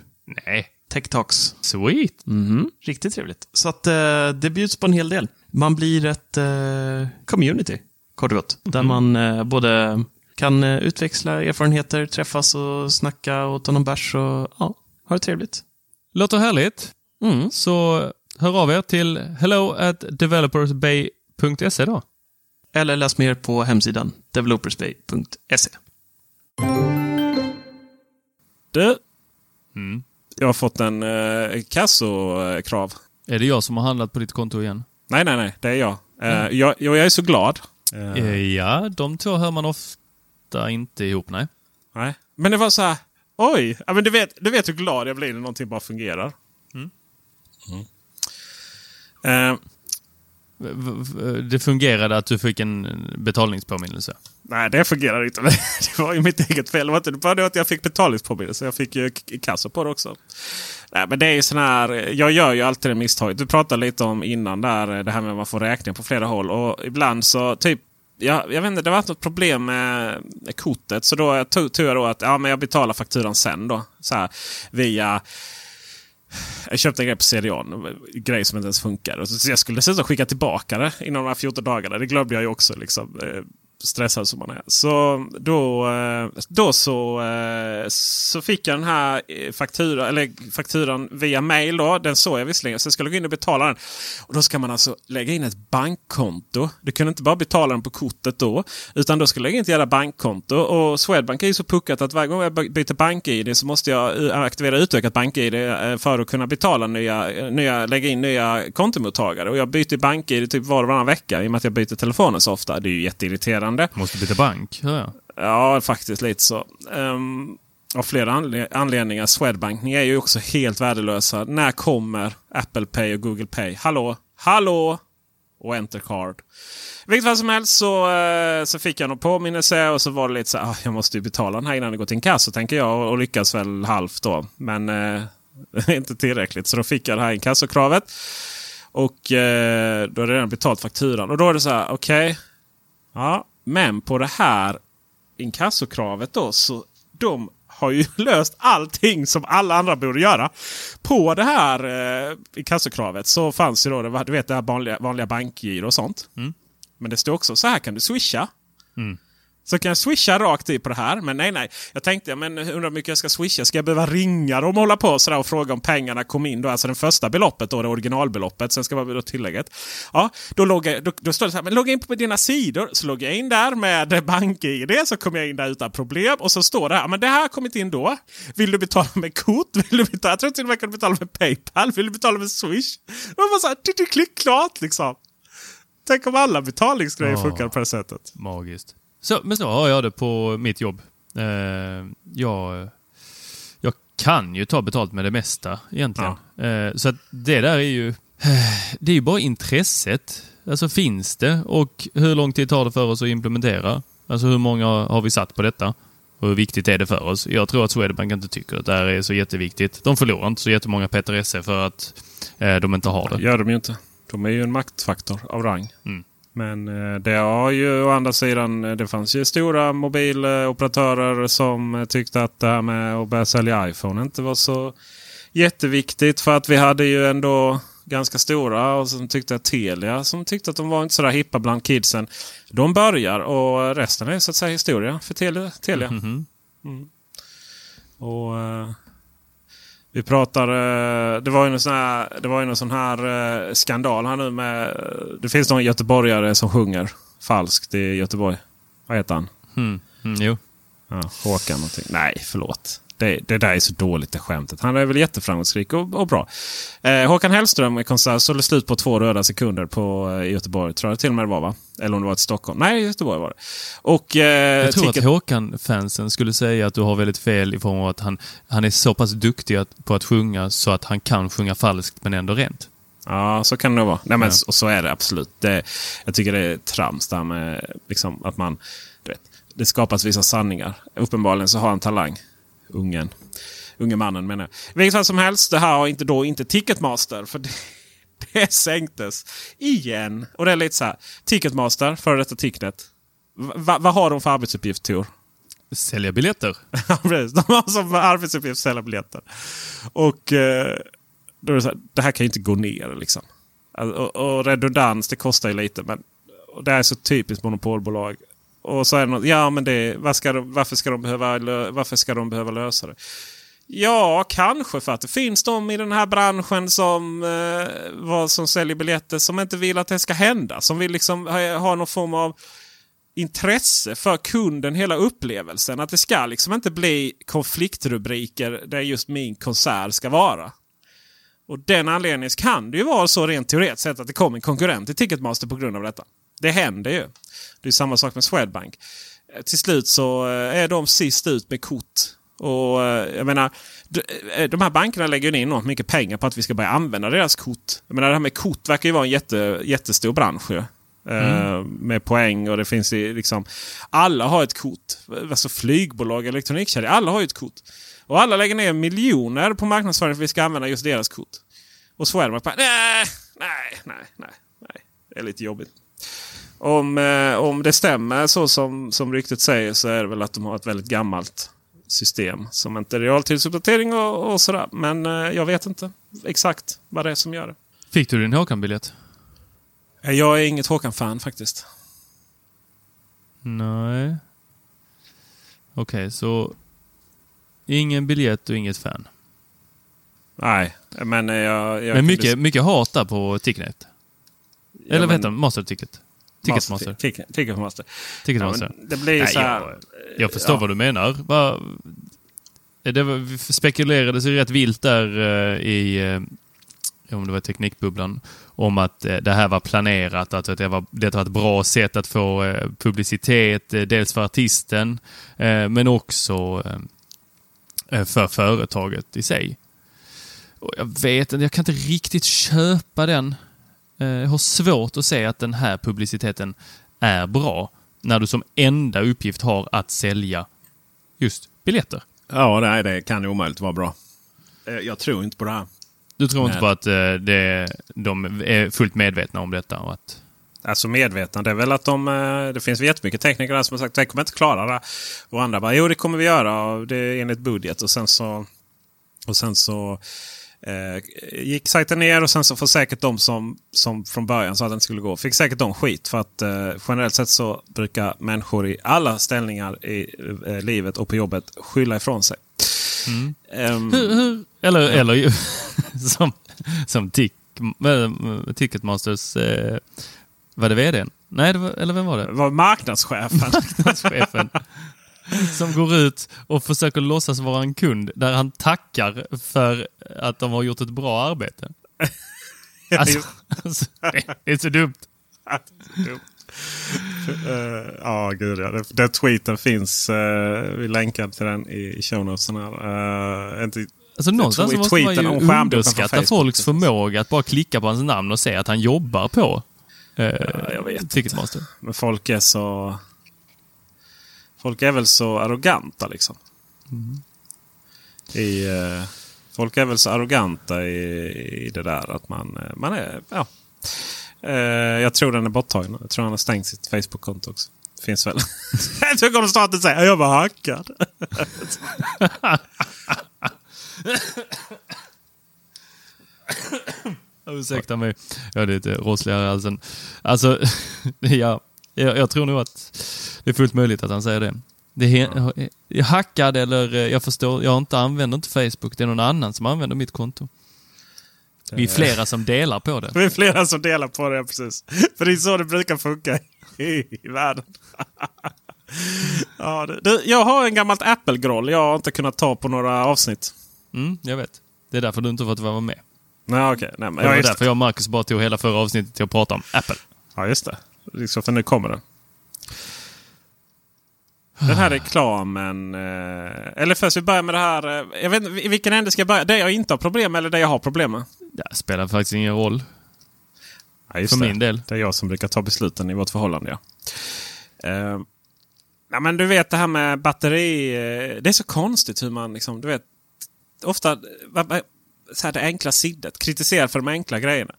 Nej. tech talks. Sweet. Mhm, Riktigt trevligt. Så att eh, det bjuds på en hel del. Man blir ett eh, community, kort och gott. Där man eh, både kan eh, utväxla erfarenheter, träffas och snacka och ta någon bärs och ja, ha det trevligt. Låter härligt. Mm. Så hör av er till hello at developersbay.se då. Eller läs mer på hemsidan developersbay.se. Du, jag har fått en eh, kassokrav. Är det jag som har handlat på ditt konto igen? Nej, nej, nej. Det är jag. Eh, jag, jag är så glad. Eh, Ja, de två hör man ofta inte ihop, nej. nej. Men det var så här. Oj! Ja, men du, vet, du vet hur glad jag blir när någonting bara fungerar. Mm. V- v- det fungerade att du fick en betalningspåminnelse. nej, det fungerade inte. Det var ju mitt eget fel. Det var inte bara det att jag fick betalningspåminnelse. Jag fick ju k- kassa på det också. Nej, men det är ju sån här. Jag gör ju alltid det misstaget. Du pratade lite om innan där. Det här med att man får räkning på flera håll. Och ibland så typ. Jag, jag vet inte, det var något problem med, med kortet. Så då tog, tog jag då att ja, men jag betalar fakturan sen då. Så här, via jag köpte en grej på CDON. en grej som inte ens funkar. Så jag skulle dessutom skicka tillbaka det inom de här 14 dagarna. Det glömde jag ju också. Liksom, eh, stressad som man är. Så då, eh, då så, eh, så fick jag den här eh, faktura, eller fakturan via mail. Då. Den såg jag visserligen. Så jag skulle gå in och betala den. Och Då ska man alltså lägga in ett bankkonto. Du kunde inte bara betala den på kortet då. Utan då skulle jag lägga in ett jävla bankkonto. Och Swedbank är ju så puckat att varje gång jag byter bank-id så måste jag aktivera utökat bank-id för att kunna betala nya, nya, lägga in nya kontomottagare. Och jag byter bank-id typ var och varannan vecka i och med att jag byter telefonen så ofta. Det är ju jätteirriterande. Måste byta bank, hör jag. Ja, faktiskt lite så. Um, av flera anle anledningar. Swedbank, ni är ju också helt värdelösa. När kommer Apple Pay och Google Pay? Hallå? Hallå? Och Entercard. Vilket fall som helst så, eh, så fick jag någon påminnelse och så var det lite så här, ah, jag måste ju betala den här innan det går till inkasso tänker jag och, lyckas väl halvt då. Men eh, inte tillräckligt. Så då fick jag det här inkassokravet. Och eh, då är det redan betalt fakturan. Och då är det så här, okej. Ja, men på det här inkassokravet då så de har ju löst allting som alla andra borde göra. På det här eh, inkassokravet så fanns ju då det, du vet, det här vanliga, vanliga bankgiro och sånt. Men det står också så här kan du swisha. Så kan jag swisha rakt i på det här. Men nej, nej. Jag tänkte, men undrar hur mycket jag ska swisha. Ska jag behöva ringa dem och hålla på sådär och fråga om pengarna kom in? Då, alltså det första beloppet, då, det originalbeloppet. Sen ska man då tillägget. Ja, då, loggar, då, då står det så här, men logga in på dina sidor. Så loggar jag in där med BankID. Så kommer jag in där utan problem. Och så står det här, men det här har kommit in då. Vill du betala med kort? Vill du betala, jag tror till och med kan du betala med Paypal. Vill du betala med Swish? Och man så här, klick klart liksom. Tänk om alla betalningsgrejer Ja. funkar på det sättet. Magiskt. Så, men så har jag det på mitt jobb. Eh, jag, jag kan ju ta betalt med det mesta egentligen. Eh, så det där är ju... Det är ju bara intresset. Alltså finns det och hur lång tid tar det för oss att implementera? Alltså hur många har vi satt på detta? Och hur viktigt är det för oss? Jag tror att Swedbank inte tycker att det här är så jätteviktigt. De förlorar inte så jättemånga Peter Esse för att eh, de inte har det. gör de ju inte. De är ju en maktfaktor av rang. Mm. Men eh, det har ju å andra sidan, eh, det fanns ju stora mobiloperatörer som eh, tyckte att det här med att börja sälja iPhone inte var så jätteviktigt. För att vi hade ju ändå ganska stora och som tyckte att Telia som tyckte att de var inte så där hippa bland kidsen. De börjar och resten är så att säga historia för Telia. Telia. Mhm. Och eh, Vi pratar... eh, det var ju någon sån här, det var ju någon sån här eh, skandal här nu med... Det finns någon göteborgare som sjunger falskt i Göteborg. Vad heter han? Mm. Mm, jo. Ja, Håkan någonting. Nej, förlåt. Det, det där är så dåligt det skämtet. Han är väl jätteframgångsrik och, och bra. Eh, Håkan Hellström konsert sålde slut på två röda sekunder på, eh, Göteborg. Tror jag till och med det var va? Eller om det var i Stockholm. Nej, Göteborg var det. Och, eh, Jag tror ticket- att Håkan-fansen skulle säga att du har väldigt fel i form av att han, han är så pass duktig att, på att sjunga så att han kan sjunga falskt men ändå rent. Ja, så kan det vara. Nej, men Ja. så, så är det absolut. Det, jag tycker det är trams där med liksom, att man... Du vet, det skapas vissa sanningar. Uppenbarligen så har han talang. Ungen. Unge mannen menar jag. Vilket fall som helst, det här har inte då inte Ticketmaster. För det, det sänktes igen. Och det är lite så här. Ticketmaster, före detta Ticknet. Va, vad har de för arbetsuppgift Tor? Sälja biljetter. De har som arbetsuppgift sälja biljetter. Och eh, då är det så här, det här kan ju inte gå ner liksom. Alltså, Och, och redundans, det kostar ju lite. Men det är så typiskt monopolbolag. Och så är det något, ja men det, var ska de, varför, ska de behöva, varför ska de behöva lösa det? Ja, kanske för att det finns de i den här branschen som, eh, vad, som säljer biljetter som inte vill att det ska hända. Som vill liksom ha, ha någon form av intresse för kunden, hela upplevelsen. Att det ska liksom inte bli konfliktrubriker där just min konsert ska vara. Och den anledningen kan det ju vara så rent teoretiskt sett att det kommer en konkurrent till Ticketmaster på grund av detta. Det händer ju. Det är samma sak med Swedbank. Eh, Till slut så eh, är de sist ut med kort. Och eh, jag menar, de här bankerna lägger ju in enormt mycket pengar på att vi ska börja använda deras kort. Jag menar, det här med kort verkar ju vara en jätte, jättestor bransch. Ju. Eh, Med poäng och det finns i liksom... Alla har ett kort. Alltså flygbolag, elektronikkedjor, alla har ju ett kort. Och alla lägger ner miljoner på marknadsföring för att vi ska använda just deras kort. Och Swedbank bara nej, nej, nej, nej. Det är lite jobbigt. Om, eh, om det stämmer så som, som ryktet säger så är det väl att de har ett väldigt gammalt system som inte är realtidsuppdatering och, och sådär. Men eh, jag vet inte exakt vad det är som gör det. Fick du din Håkan-biljett? Eh, Jag är inget Håkan-fan faktiskt. Nej. Okej, så ingen biljett och inget fan. Nej, men jag... jag Men mycket, mycket hat där på Ticknet. Eller men- vad heter det? Master Ticket? Ticketmaster. Ticket- Ticketmaster. Ticketmaster. Ja, men det blir Nej, så här... jag, jag förstår ja. vad du menar. Va, det spekulerades ju rätt vilt där eh, i, eh, om det var Teknikbubblan, om att eh, det här var planerat, att det var, det var ett bra sätt att få publicitet, dels för artisten, men också för företaget i sig. Och jag vet inte, jag kan inte riktigt köpa den. Eh, Jag har svårt att se att den här publiciteten är bra när du som enda uppgift har att sälja just biljetter. Ja, nej, det kan ju omöjligt vara bra. Eh, Jag tror inte på det här. Du tror inte Nej. på att eh, det, de är fullt medvetna om detta och att... Alltså medvetna, det är väl att de... Det finns jättemycket tekniker där som har sagt att de kommer inte klara det. Och andra bara, jo det kommer vi göra. Det är enligt budget. Och sen så... Och sen så... Eh, gick sajten ner och sen så får säkert de som, som från början sa att det inte skulle gå, fick säkert de skit. För att eh, generellt sett så brukar människor i alla ställningar i eh, livet och på jobbet skylla ifrån sig. Ehm, Hur, hur, eller, eller ju, som, som tick, äh, Ticketmasters... Eh, var det vdn? Nej, det var, eller vem var det? var marknadschefen. Chefen. Som går ut och försöker låtsas vara en kund där han tackar för att de har gjort ett bra arbete. Alltså, alltså, det- är så dumt. Eh, Ja, gud ja. Den- tweeten finns. Uh, vi länkar till den i, show notesen. Uh, inte, Alltså någonstans tweet- måste man ju underskatta folks förmåga att bara klicka på hans namn och se att han jobbar på eh, jag vet Ticketmaster. Men folk är så... Folk är väl så arroganta liksom. I, eh, folk är väl så arroganta i, i det där att man, eh, man är... Ja. Eh, jag tror den är borttagen. Jag tror han har stängt sitt Facebook-konto också. Finns väl. jag tror kommer staten säga jag var hackad. Ursäkta mig. Jag är lite rossligare i halsen. Alltså, ja, jag, jag tror nog att det är fullt möjligt att han säger det. det är, jag hackad eller eh, jag förstår, jag inte använder inte Facebook. Det är någon annan som använder mitt konto. Vi är flera som delar på det. Det är flera som delar på det, precis. För det är så det brukar funka i, världen. ja, det, jag har en gammalt Apple-groll jag har inte kunnat ta på några avsnitt. Mm, jag vet. Det är därför du inte fått vara med. Nej, okej. Nej, men, Det var därför jag och Marcus bara tog hela förra avsnittet till att prata om Apple. Ja, just det. Liksom, för nu kommer den. Den här reklamen. Eh, eller först vi börjar med det här. Eh, jag vet inte, i vilken ände ska jag börja? Det jag inte har problem med eller det jag har problem med? Det spelar faktiskt ingen roll. Ja, För det. min del. Det är jag som brukar ta besluten i vårt förhållande. Ja. Eh, ja, men du vet det här med batteri. Det är så konstigt hur man liksom, du vet. Ofta så här det enkla siddet. Kritiserar för de enkla grejerna.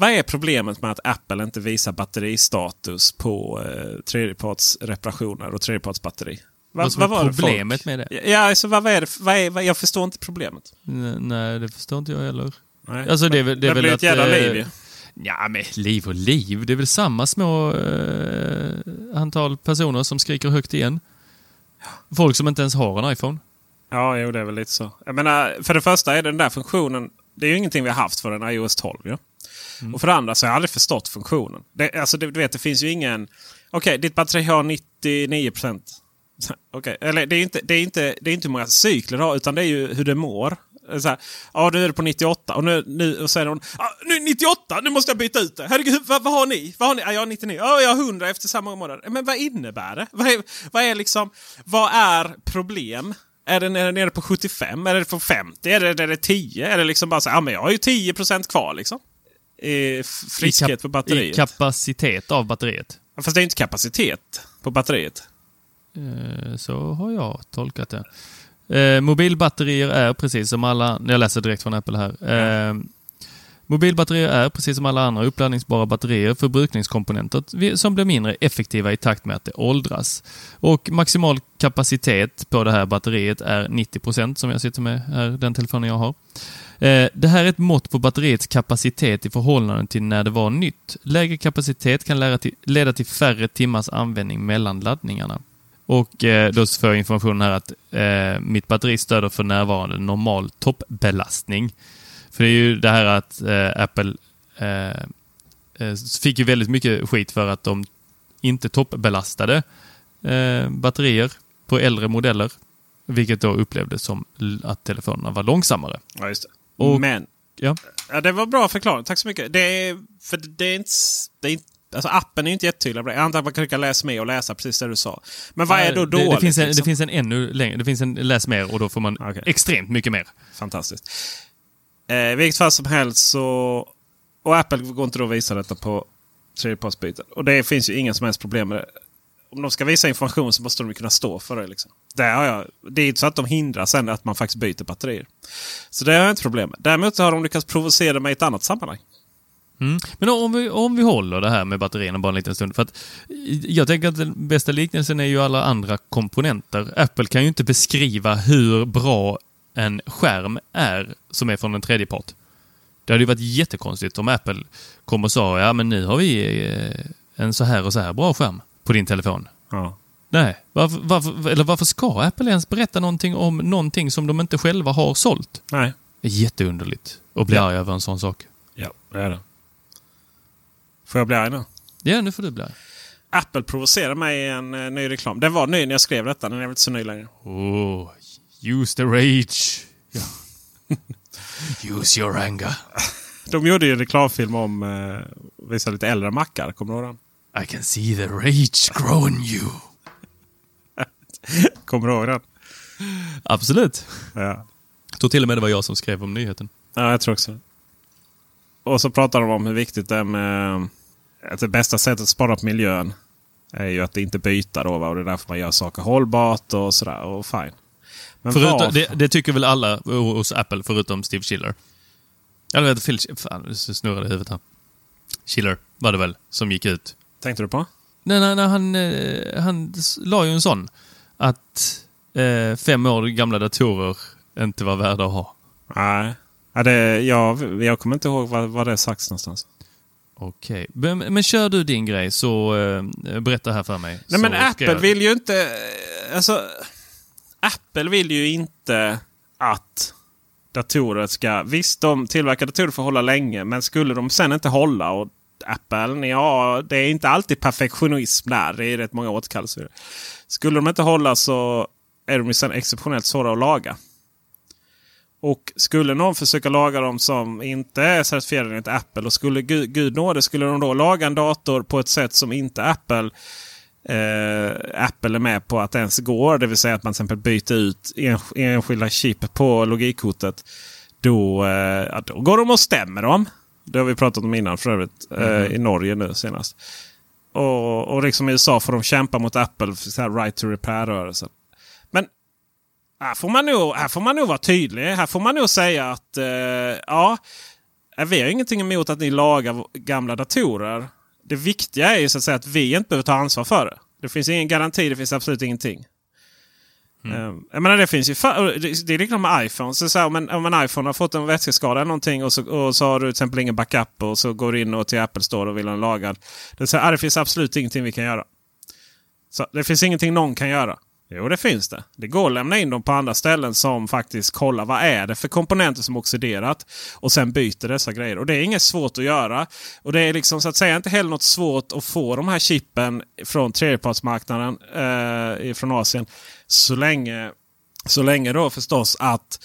Vad är problemet med att Apple inte visar batteristatus på eh, tredjepartsreparationer och tredjepartsbatteri? Va- Vad är var det problemet folk- med det? Ja, alltså, vad är det? Vad är, vad, jag förstår inte problemet. N- Nej, det förstår inte jag heller. Nej. Alltså det är det är det väl blir att... ett jävla eh, liv ju. Ja, men liv och liv. Det är väl samma små eh, antal personer som skriker högt igen. Folk som inte ens har en iPhone. Ja, jo, det är väl lite så. Jag menar, för det första är den där funktionen. Det är ju ingenting vi har haft för en iOS 12. Ja? Mm. Och för det andra så har jag aldrig förstått funktionen. Det, alltså, du vet, det finns ju ingen... Okej, ditt batteri har 99 procent. Okej, eller det är, inte, det, är inte, det är inte hur många cykler det har, utan det är ju hur det mår. Så här, ja, nu är det på 98 och nu, nu och säger hon ah, nu 98, nu måste jag byta ut det. Herregud, vad, vad har ni? Vad har ni? Ja, jag har 99. Ja, jag har 100 efter samma månad. Men vad innebär det? Vad är, vad är liksom, vad är problem? Är den är nere på 75? Är det på 50? Är det, är det 10? Är det liksom bara så här, ja men jag har ju 10% kvar liksom. F- friskhet på batteriet. I kapacitet av batteriet. Fast det är inte kapacitet på batteriet. Eh, Så har jag tolkat det. Eh, mobilbatterier är precis som alla... Jag läser direkt från Apple här. Eh, mobilbatterier är precis som alla andra uppladdningsbara batterier förbrukningskomponenter som blir mindre effektiva i takt med att det åldras. Och maximal kapacitet på det här batteriet är 90% som jag sitter med här, den telefonen jag har. Eh, det här är ett mått på batteriets kapacitet i förhållande till när det var nytt. Lägre kapacitet kan leda till färre timmars användning mellan laddningarna. Och eh, då får jag information här att eh, mitt batteri stöder för närvarande normal toppbelastning. För det är ju det här att Apple fick ju väldigt mycket skit för att de inte toppbelastade batterier på äldre modeller. Vilket då upplevdes som att telefonerna var långsammare. Ja, just det. Och- Men Ja. Ja, det var bra förklarat. Tack så mycket. Det är, för det är inte... Det är inte alltså appen är inte jättetydlig det. Jag antar att man kan läsa med och läsa precis det du sa. Men vad är då det, dåligt? det, finns en, liksom? det finns en ännu längre, det finns en läs mer och då får man Okej. extremt mycket mer. Fantastiskt. Eh, vilket fall som helst så... Och Apple går inte då att visa detta på tredjepartsbyten. Och det finns ju inga som helst problem med det. Om de ska visa information så måste de kunna stå för det. Liksom. Det, har jag, det är inte så att de hindrar sen att man faktiskt byter batterier. Så det har jag inte problem med. Däremot har de lyckats provocera mig i ett annat sammanhang. Mm. Men om vi, om vi håller det här med batterierna bara en liten stund. För att jag tänker att den bästa liknelsen är ju alla andra komponenter. Apple kan ju inte beskriva hur bra en skärm är som är från en tredje part. Det hade ju varit jättekonstigt om Apple kom och sa ja men nu har vi eh, en så här och så här bra skärm på din telefon. Ja. Nej, varför, varför, eller varför ska Apple ens berätta någonting om någonting som de inte själva har sålt? Nej. Det är jätteunderligt att bli Ja. arg över en sån sak. Ja, det är det. Får jag bli arg nu? Ja, nu får du bli arg. Apple provocerar mig i en eh, ny reklam. Den var ny när jag skrev detta. Den är väl inte så ny längre. Oh, use the rage. Ja. use your anger. De gjorde ju en reklamfilm om eh, vissa lite äldre mackar. Kommer du ihåg den? I can see the rage grow in you. Kommer du ihåg den? Absolut. Ja. Jag tror till och med det var jag som skrev om nyheten. ja, jag tror också. Och så pratar de om hur viktigt det är med... Att det bästa sättet att spara på miljön är ju att inte byta då. Va? Och det är därför man gör saker hållbart och sådär. Och fine. Men Förutom, det, det tycker väl alla hos Apple, förutom Steve Schiller. Eller vet Phil... Fan, nu i huvudet här. Schiller var det väl, som gick ut. Tänkte du på? Nej, nej, nej han, eh, han la ju en sån. Att eh, fem år gamla datorer inte var värda att ha. Nej. Ja, det, jag, jag kommer inte ihåg vad, vad det är sagt någonstans. Okej. Men, men kör du din grej så eh, berätta här för mig. Nej men Apple jag- vill ju inte... Alltså, Apple vill ju inte att datorer ska... Visst, de tillverkar datorer för att hålla länge. Men skulle de sen inte hålla och Apple, ja, det är inte alltid perfektionism där. Det är rätt många återkallelser. Skulle de inte hålla så är de ju sen exceptionellt svåra att laga. Och skulle någon försöka laga dem som inte är certifierade enligt Apple och skulle gud, gud nåde skulle de då laga en dator på ett sätt som inte Apple eh, Apple är med på att ens går. Det vill säga att man till exempel byter ut enskilda chip på logikkortet. Då, eh, då går de och stämmer dem. Det har vi pratat om innan för övrigt. Eh, I Norge nu senast. Och, och liksom i USA får de kämpa mot Apple för så här right to repair-rörelsen. Men här får, man nog, här får man nog vara tydlig. Här får man nog säga att eh, ja, eh, vi har ingenting emot att ni lagar gamla datorer. Det viktiga är ju så att säga att vi inte behöver ta ansvar för det. Det finns ingen garanti, det finns absolut ingenting. Mm. Ehm, jag menar det finns ju det är likadant med iPhone. Så så här, om, en, om en iPhone har fått en vätskeskada eller någonting och så, och så har du till exempel ingen backup och så går du in och till Apple Store och vill ha den lagad. Det, är så här, ah, det finns absolut ingenting vi kan göra. Så Det finns ingenting någon kan göra. Jo, det finns det. Det går att lämna in dem på andra ställen som faktiskt kollar vad är det för komponenter som oxiderat. Och sen byter dessa grejer. Och det är inget svårt att göra. Och det är liksom så att säga inte heller något svårt att få de här chippen från tredjepartsmarknaden eh, från Asien. Så länge, så länge då förstås att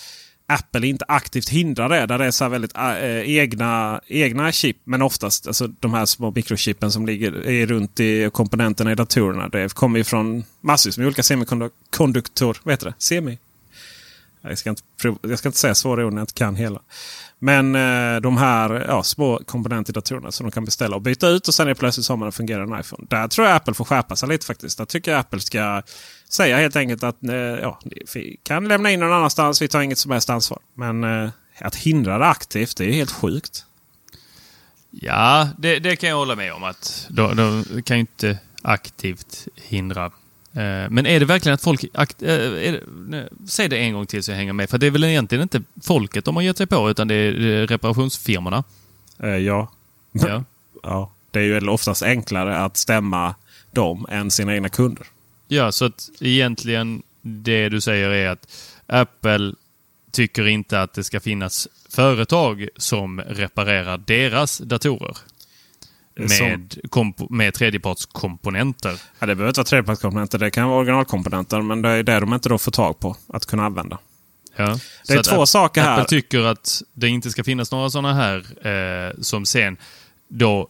Apple inte aktivt hindrar det. Där det är så här väldigt äh, eh, egna, egna chip. Men oftast alltså, de här små mikrochippen som ligger är runt i komponenterna i datorerna. Det kommer ju från massvis med olika semikonduktorer. Vad heter det? Semi? Jag ska, inte, prov- jag ska inte säga svåra ord när jag inte kan hela. Men eh, de här ja, små komponenter i datorerna som de kan beställa och byta ut och sen är plötsligt har man en fungerande iPhone. Där tror jag Apple får skärpa sig lite faktiskt. Där tycker jag Apple ska säga helt enkelt att eh, ja, vi kan lämna in någon annanstans. Vi tar inget som helst ansvar. Men eh, att hindra det aktivt, det är helt sjukt. Ja, det, det kan jag hålla med om. att De, de kan ju inte aktivt hindra. Eh, Men är det verkligen att folk... Eh, det, nej, säg det en gång till så jag hänger med. För det är väl egentligen inte folket de har gett sig på, utan det är reparationsfirmorna. Eh, ja. Ja. ja. Det är ju oftast enklare att stämma dem än sina egna kunder. Ja, så att egentligen det du säger är att Apple tycker inte att det ska finnas företag som reparerar deras datorer. Med, med tredjepartskomponenter. Ja, det behöver inte vara tredjepartskomponenter. Det kan vara originalkomponenter. Men det är det de inte då får tag på att kunna använda. Ja. Det är två App- saker här. Apple tycker att det inte ska finnas några sådana här eh, som sen då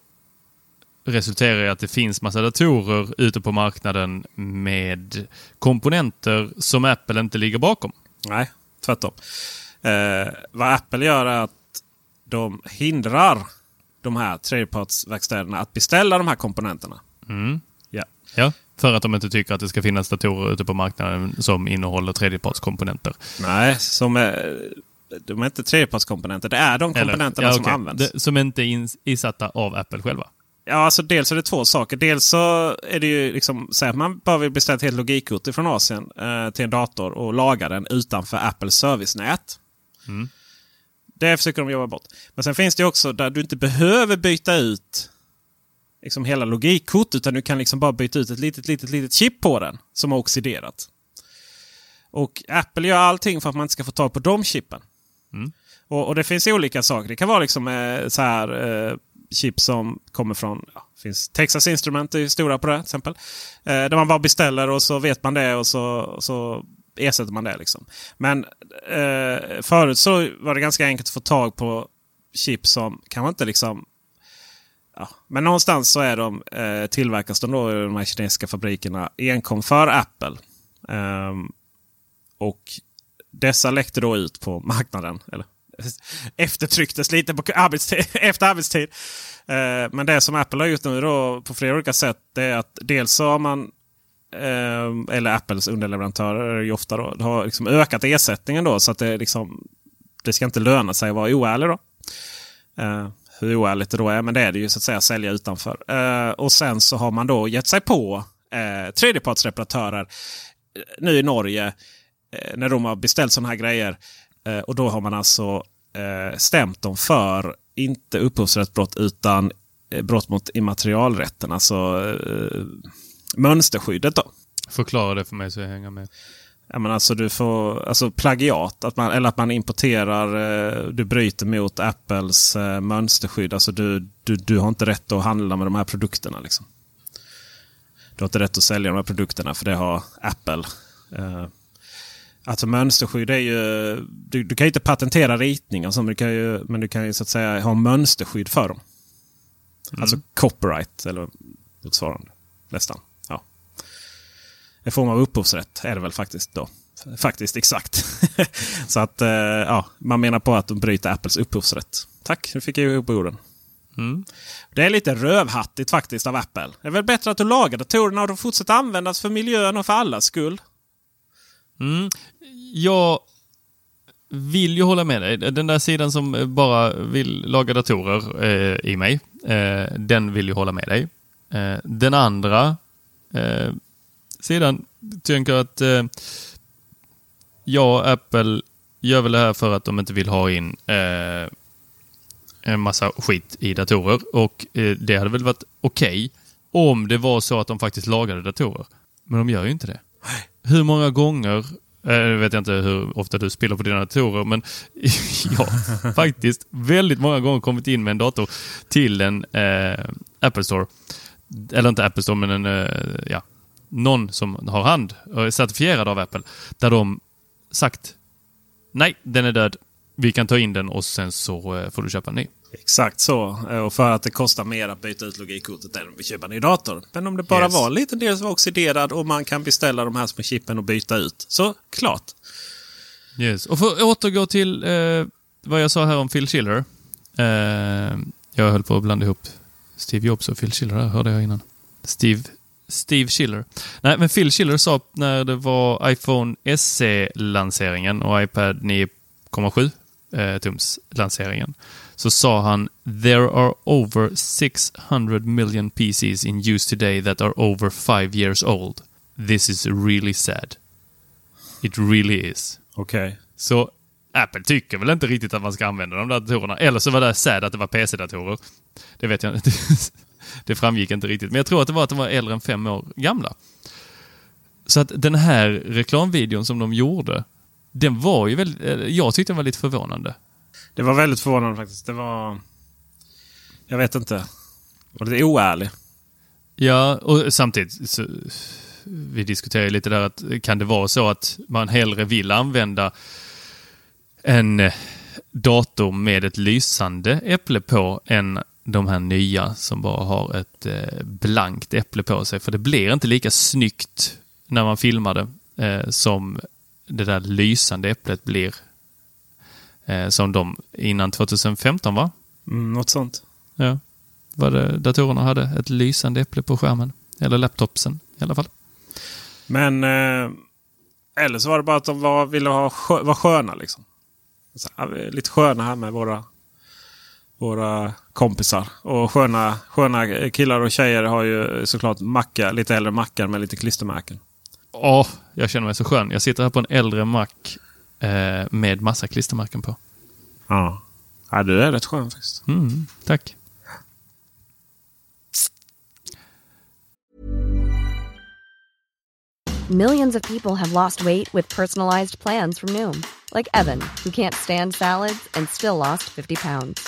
resulterar i att det finns massa datorer ute på marknaden med komponenter som Apple inte ligger bakom. Nej, tvärtom. Eh, vad Apple gör är att de hindrar de här tredjepartsverkstäderna att beställa de här komponenterna. Mm. Ja. Ja, för att de inte tycker att det ska finnas datorer ute på marknaden som innehåller tredjepartskomponenter. Nej, som är, de är inte tredjepartskomponenter. Det är de komponenterna ja, som okej. används. Det, som inte är ins- insatta av Apple själva. Ja, alltså dels är det två saker. Dels så är det ju liksom så att man bara vill beställa ett helt logikkort från Asien eh, till en dator och laga den utanför Apples servicenät. Det försöker de jobba bort. Men sen finns det också där du inte behöver byta ut liksom hela logikkort utan du kan liksom bara byta ut ett litet, litet, litet chip på den som har oxiderat. Och Apple gör allting för att man inte ska få tag på de chippen. Och, och det finns olika saker. Det kan vara liksom eh, så här eh, chip som kommer från ja, finns Texas Instrument är stora på det till exempel. Eh, där man bara beställer och så vet man det och så, så ersätter man det. Liksom. Men eh, förut så var det ganska enkelt att få tag på chip som kanske inte liksom Ja, men någonstans så är de, eh, tillverkas de då i de här kinesiska fabrikerna enkom för Apple. Eh, och dessa läckte då ut på marknaden. Eller eftertrycktes lite på arbetstid, efter arbetstid. Eh, men det som Apple har gjort nu då på flera olika sätt det är att dels så har man eh, eller Apples underleverantörer är ju ofta då, har liksom ökat ersättningen då så att det liksom det ska inte löna sig att vara oärlig då. Eh, hur oärligt det då är, men det är det ju så att säga sälja utanför. Eh, och sen så har man då gett sig på eh, tredjepartsreparatörer eh, nu i Norge eh, när de har beställt sådana här grejer. Eh, och då har man alltså eh, stämt dem för inte upphovsrättsbrott utan eh, brott mot immaterialrätten. Alltså eh, mönsterskyddet då. Förklara det för mig så jag hänger med. Ja, men alltså du får alltså plagiat, att man, eller att man importerar, eh, du bryter mot Apples eh, mönsterskydd. Alltså du, du, du har inte rätt att handla med de här produkterna. Liksom. Du har inte rätt att sälja de här produkterna för det har Apple. Eh, alltså mönsterskydd är ju, du, du kan ju inte patentera ritningar, så, men, du kan ju, men du kan ju så att säga ha mönsterskydd för dem. Alltså copyright eller motsvarande. Nästan. En form av upphovsrätt är det väl faktiskt då. Faktiskt exakt. så att eh, ja, man menar på att de bryter Apples upphovsrätt. Tack, nu fick jag ihop orden. Det är lite rövhattigt faktiskt av Apple. Det är väl bättre att du lagar datorerna och de fortsätter användas för miljön och för allas skull. Jag vill ju hålla med dig. Den där sidan som bara vill laga datorer eh, i mig, eh, den vill ju hålla med dig. Eh, den andra eh, sidan tänker att eh, jag och Apple gör väl det här för att de inte vill ha in eh, en massa skit i datorer. Och eh, det hade väl varit okej om det var så att de faktiskt lagade datorer. Men de gör ju inte det. Hur många gånger, eh, nu jag vet jag inte hur ofta du spelar på dina datorer, men jag har faktiskt väldigt många gånger kommit in med en dator till en eh, Apple Store. Eller inte Apple Store, men en, eh, ja, någon som har hand och är certifierad av Apple. Där de sagt nej, den är död. Vi kan ta in den och sen så eh, får du köpa en ny. Exakt så. Eh, Och för att det kostar mer att byta ut logikkortet än att köpa en ny dator. Men om det bara Yes. var en liten del som var oxiderad och man kan beställa de här små chippen och byta ut. Så klart. Yes. Och för att återgå till eh, vad jag sa här om Phil Schiller. Eh, jag höll på att blanda ihop Steve Jobs och Phil Schiller, hörde jag innan. Steve, Steve Schiller. Nej, men Phil Schiller sa när det var iPhone SE-lanseringen och iPad 9,7 eh, tums lanseringen så sa han “There are over 600 million PCs in use today that are over five years old. This is really sad. It really is.” Okej. Så Apple tycker väl inte riktigt att man ska använda de där datorerna. Eller så var det sad att det var PC-datorer. Det vet jag inte. Det framgick inte riktigt. Men jag tror att det var att de var äldre än fem år gamla. Så att den här reklamvideon som de gjorde, den var ju väldigt... eh, Jag tyckte den var lite förvånande. Det var väldigt förvånande faktiskt. Det var... Jag vet inte. Var lite oärlig. Ja, och samtidigt så, vi diskuterar lite där att kan det vara så att man hellre vill använda en eh, dator med ett lysande äpple på än de här nya som bara har ett eh, blankt äpple på sig. För det blir inte lika snyggt när man filmar det eh, som det där lysande äpplet blir. Eh, som de innan 2015 va? Mm, något sånt. Ja. Var det, datorerna hade ett lysande äpple på skärmen. Eller laptopsen i alla fall. Men... Eh, eller så var det bara att de var, ville ha skö, vara sköna liksom. Så, är lite sköna här med våra våra kompisar. Och sköna, sköna killar och tjejer har ju såklart mackar, lite äldre mackar med lite klistermärken. Åh, jag känner mig så skön. Jag sitter här på en äldre mack eh, med massa klistermärken på. Ja. ja, du är rätt skön faktiskt. Mm, tack. Millions of people have lost weight with personalized plans from Noom, like Evan, who can't stand salads and still lost 50 pounds.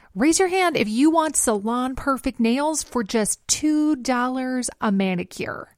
Raise your hand if you want salon perfect nails for just $2 a manicure.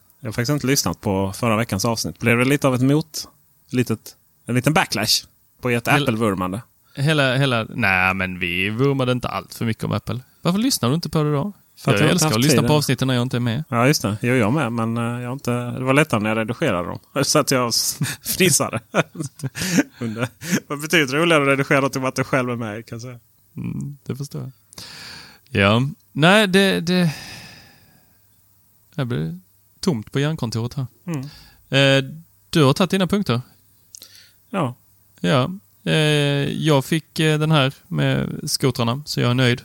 jag har faktiskt inte lyssnat på förra veckans avsnitt. Blev det lite av ett mot... Litet, en liten backlash på ert Apple-vurmande? Hela, hela... Nej, men vi vurmade inte allt för mycket om Apple. Varför lyssnar du inte på det då? För jag jag älskar att lyssna tiden. på avsnitten när jag inte är med. Ja, just det. Jo, jag med. Men eh, jag har inte, det var lättare när jag redigerade dem. Så att jag fnissade. Det var betydligt roligare att redigera till att jag själv är med kan säga. Mm, det förstår jag. Ja, nej det... det... Blir tomt på hjärnkontoret här. Mm. Eh, du har tagit dina punkter. Ja. Ja. Eh, jag fick eh, den här med skotrarna, så jag är nöjd.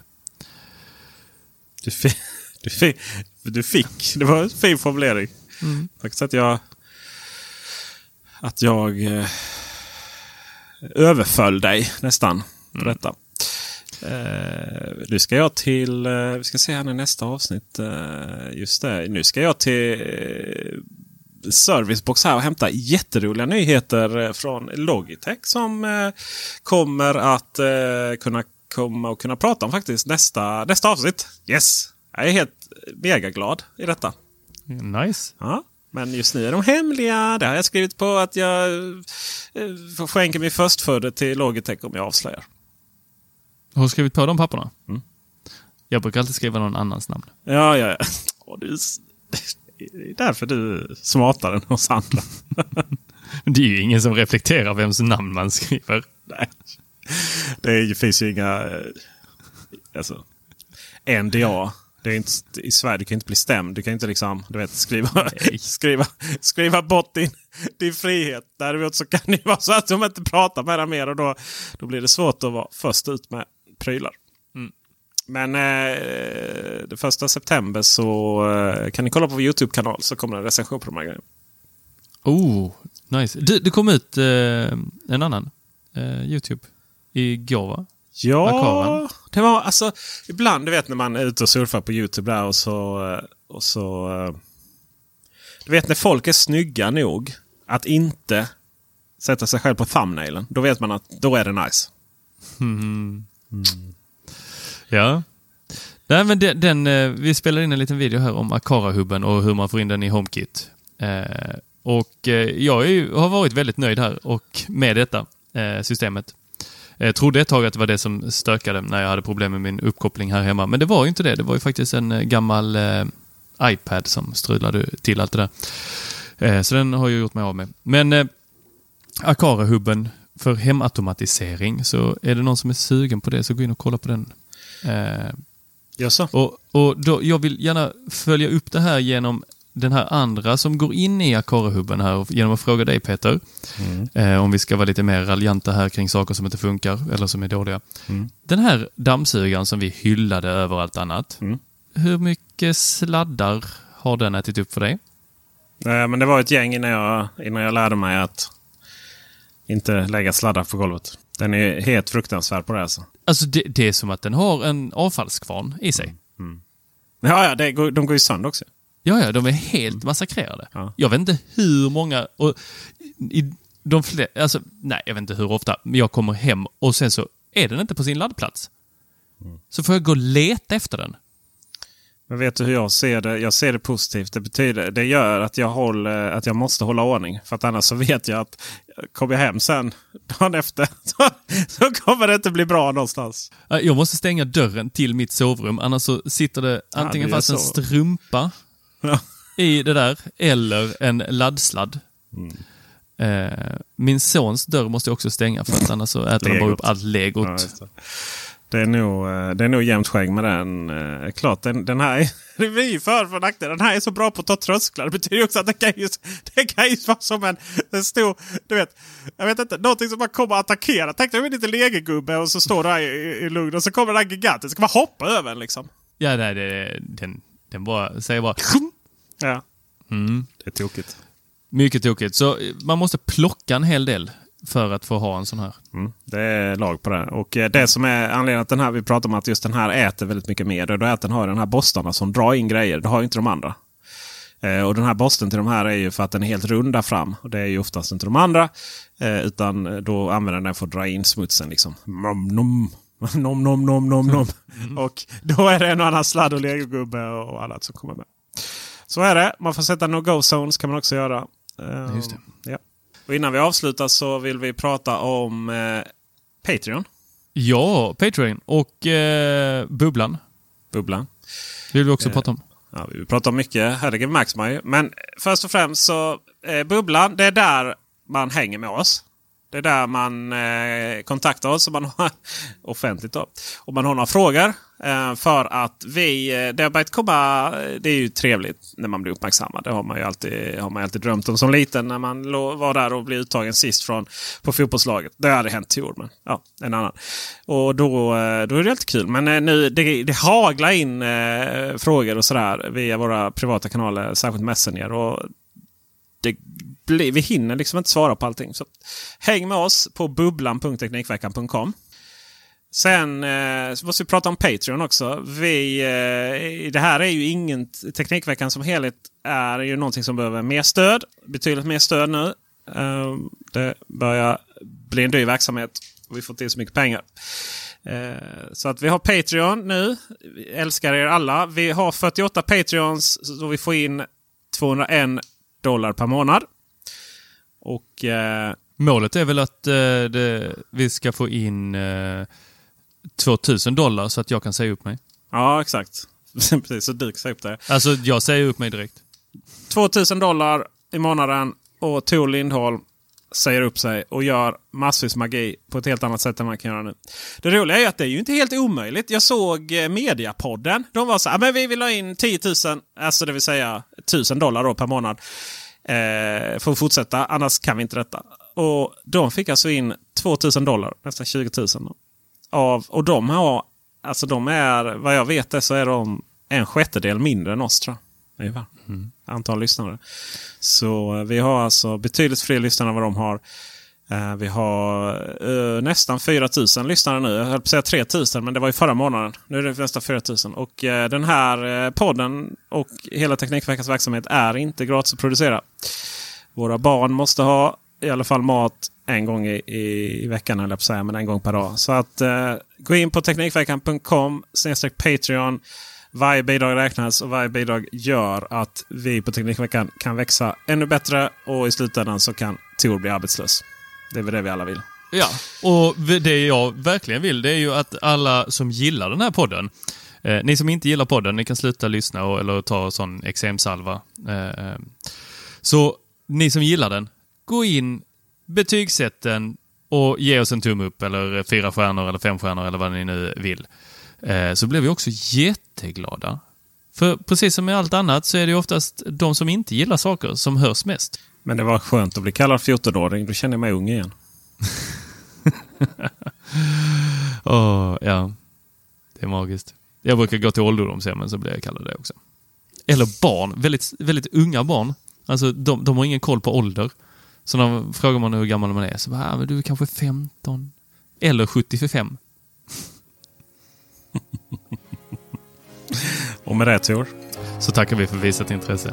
Du fick, du fick, du fick. Det var en fin formulering. Mm. Faktiskt att jag... Att jag överföll dig nästan på detta. Eh, nu ska jag till... Eh, vi ska se här i nästa avsnitt. Eh, just det. Nu ska jag till Servicebox här och hämta jätteroliga nyheter från Logitech som kommer att kunna komma och kunna prata om faktiskt nästa, nästa avsnitt. Yes! Jag är helt mega glad i detta. Nice. Ja, men just nu är de hemliga. Det har jag skrivit på att jag skänker min förstfödde till Logitech om jag avslöjar. Har skrivit på de papperna? Mm. Jag brukar alltid skriva någon annans namn. Ja, ja, ja. Du, det är därför du är smartare än oss andra. Det är ju ingen som reflekterar vems namn man skriver. Nej. Det är, finns ju inga... eh, Alltså, NDA. Det är inte, I Sverige du kan inte bli stämd. Du kan inte liksom, du vet, skriva, skriva, skriva bort din, din frihet. Däremot så kan det vara så att de inte pratar med dig mer och då, då blir det svårt att vara först ut med prylar. Men eh, det första september så eh, kan ni kolla på vår YouTube-kanal så kommer det en recension på de här grejerna. Oh, nice. Du, det kom ut eh, en annan eh, YouTube igår va? Ja, Arkaven. det var alltså ibland du vet när man är ute och surfar på Youtube där och så... eh, Och så eh, du vet när folk är snygga nog att inte sätta sig själv på thumbnailen. Då vet man att då är det nice. Mm. Ja. Nej, men den, den, eh, vi spelade in en liten video här om Akara-hubben och hur man får in den i HomeKit. Eh, och eh, jag är, ju- har varit väldigt nöjd här och med detta eh, systemet. Jag trodde ett tag att det var det som stökade när jag hade problem med min uppkoppling här hemma. Men det var ju inte det. Det var ju faktiskt en gammal eh, iPad som strulade till allt det där. Eh, så den har jag gjort mig av med. Men eh, Akara-hubben för hemautomatisering, så är det någon som är sugen på det så gå in och kolla på den. Eh, Jaså? och, och då, jag vill gärna följa upp det här genom den här andra som går in i Akara-hubben här och genom att fråga dig Peter. Eh, om vi ska vara lite mer raljanta här kring saker som inte funkar eller som är dåliga. Den här dammsugaren som vi hyllade över allt annat. Hur mycket sladdar har den ätit upp för dig? Nej, men det var ett gäng innan jag, innan jag lärde mig att inte lägga sladdar på golvet. Den är helt fruktansvärd på det alltså. Alltså det, det är som att den har en avfallskvarn i sig. Ja, ja det de går ju sönder också. Ja, ja, de är helt massakrerade. Ja. Jag vet inte hur många... Och i de fler, alltså, nej, jag vet inte hur ofta, men jag kommer hem och sen så är den inte på sin laddplats. Så får jag gå och leta efter den. Men vet du hur jag ser det? Jag ser det positivt. Det betyder, det gör att jag, håller, att jag måste hålla ordning. För att annars så vet jag att kommer jag hem sen dagen efter så, så kommer det inte bli bra någonstans. Eh, Jag måste stänga dörren till mitt sovrum, annars så sitter det antingen du gör fast en strumpa Ja. i det där, eller en laddsladd. Mm. Eh, min sons dörr måste jag också stänga för att annars så äter de bara upp allt legot. Ja, det. Är, nog, eh, det är nog jämnt skägg med den. Eh, Klart, den, den här är, det är ju för för nackdel. Den här är så bra på att ta trösklar. Det betyder ju också att det kan ju, det kan ju vara som en, en stor, du vet, jag vet inte, någonting som bara kommer att attackera. Tänk dig en liten legogubbe och så står du här i, i, lugn och så kommer den här giganten. Ska bara hoppa över en liksom. Ja, nej, det, den, den bara, säger bara... Ja, Mm. det är tokigt. Mycket tokigt. Så eh, man måste plocka en hel del för att få ha en sån här. Mm, det är lag på det. Och eh, det som är anledningen att den här, vi pratar om att just den här äter väldigt mycket mer. Det är att den har den här borstarna som drar in grejer. Det har ju inte de andra. Eh, och den här borsten till de här är ju för att den är helt rund där fram. Och det är ju oftast inte de andra. Eh, utan då använder den för att dra in smutsen. Liksom. Nom, nom, nom, nom, nom, nom, nom. Och då är det en och annan sladd och legogubbe och annat som kommer med. Så är det. Man får sätta no-go zones kan man också göra. Just det. Ja. Och innan vi avslutar så vill vi prata om eh, Patreon. Ja, Patreon och eh, Bubblan Bubblan. vill vi också prata om. Ja, vi pratar om mycket, herregud märks man ju. Men först och främst så eh, Bubblan, det är där man hänger med oss. Det är där man eh, kontaktar oss om man har, offentligt. Då. Om man har några frågor. Eh, för att vi, eh, det har börjat komma, det är ju trevligt när man blir uppmärksammad. Det har man ju alltid, har man alltid drömt om som liten när man var där och blev uttagen sist från, på fotbollslaget. Det hade hänt i år, men ja, en annan. Och då, eh, då är det alltid kul. Men nu, det, det haglar in eh, frågor och sådär via våra privata kanaler, särskilt Messenger. Och det vi hinner liksom inte svara på allting. Så häng med oss på bubblan.teknikveckan.com. Sen eh, måste vi prata om Patreon också. Vi, eh, det här är ju ingen... Teknikveckan som helhet är ju någonting som behöver mer stöd. Betydligt mer stöd nu. Eh, det börjar bli en dyr verksamhet. Och vi får inte in så mycket pengar. Eh, så att vi har Patreon nu. Vi älskar er alla. Vi har 48 Patreons så vi får in 201 dollar per månad. Och eh, Målet är väl att eh, det, vi ska få in eh, 2000 dollar så att jag kan säga upp mig. ja, exakt. Precis, så du kan säga upp det. Alltså, jag säger upp mig direkt. 2000 dollar i månaden och Tor Lindholm säger upp sig och gör massvis magi på ett helt annat sätt än man kan göra nu. Det roliga är att det är ju inte helt omöjligt. Jag såg eh, Mediapodden. De var så här, men vi vill ha in 10 000, alltså det vill säga 1000 dollar då per månad. Eh, för att fortsätta, annars kan vi inte detta. Och de fick alltså in 2000 dollar, nästan 20 000. Då. Av, och de har, alltså de är, vad jag vet det, så är de en sjättedel mindre än oss tror jag. Ungefär. Antal lyssnare. Så eh, vi har alltså betydligt fler lyssnare än vad de har. Eh, vi har eh, nästan 4000 lyssnare nu. Jag höll på att säga 3000 men det var ju förra månaden. Nu är det nästan 4000. Och eh, den här eh, podden och hela Teknikveckans verksamhet är inte gratis att producera. Våra barn måste ha i alla fall mat en gång i, i, i veckan, eller på säga, men en gång per dag. Så att eh, gå in på Teknikveckan.com Patreon. Varje bidrag räknas och varje bidrag gör att vi på Teknikveckan kan växa ännu bättre och i slutändan så kan Tor bli arbetslös. Det är väl det vi alla vill. Ja, och det jag verkligen vill det är ju att alla som gillar den här podden, eh, ni som inte gillar podden, ni kan sluta lyssna och, eller ta sån eksemsalva. Eh, eh, så ni som gillar den, gå in, betygsätt den och ge oss en tumme upp eller fyra stjärnor eller fem stjärnor eller vad ni nu vill. Eh, så blir vi också jätteglada. För precis som med allt annat så är det oftast de som inte gillar saker som hörs mest. Men det var skönt att bli kallad 14-åring. Då känner jag mig ung igen. oh, ja, det är magiskt. Jag brukar gå till ålderdomshemmen så blir jag kallad det också. Eller barn, väldigt, väldigt unga barn. Alltså de, de har ingen koll på ålder. Så när frågar man hur gammal man är så bara, ah, men du är kanske 15. Eller 75. Och med det Tor. Så tackar vi för visat intresse.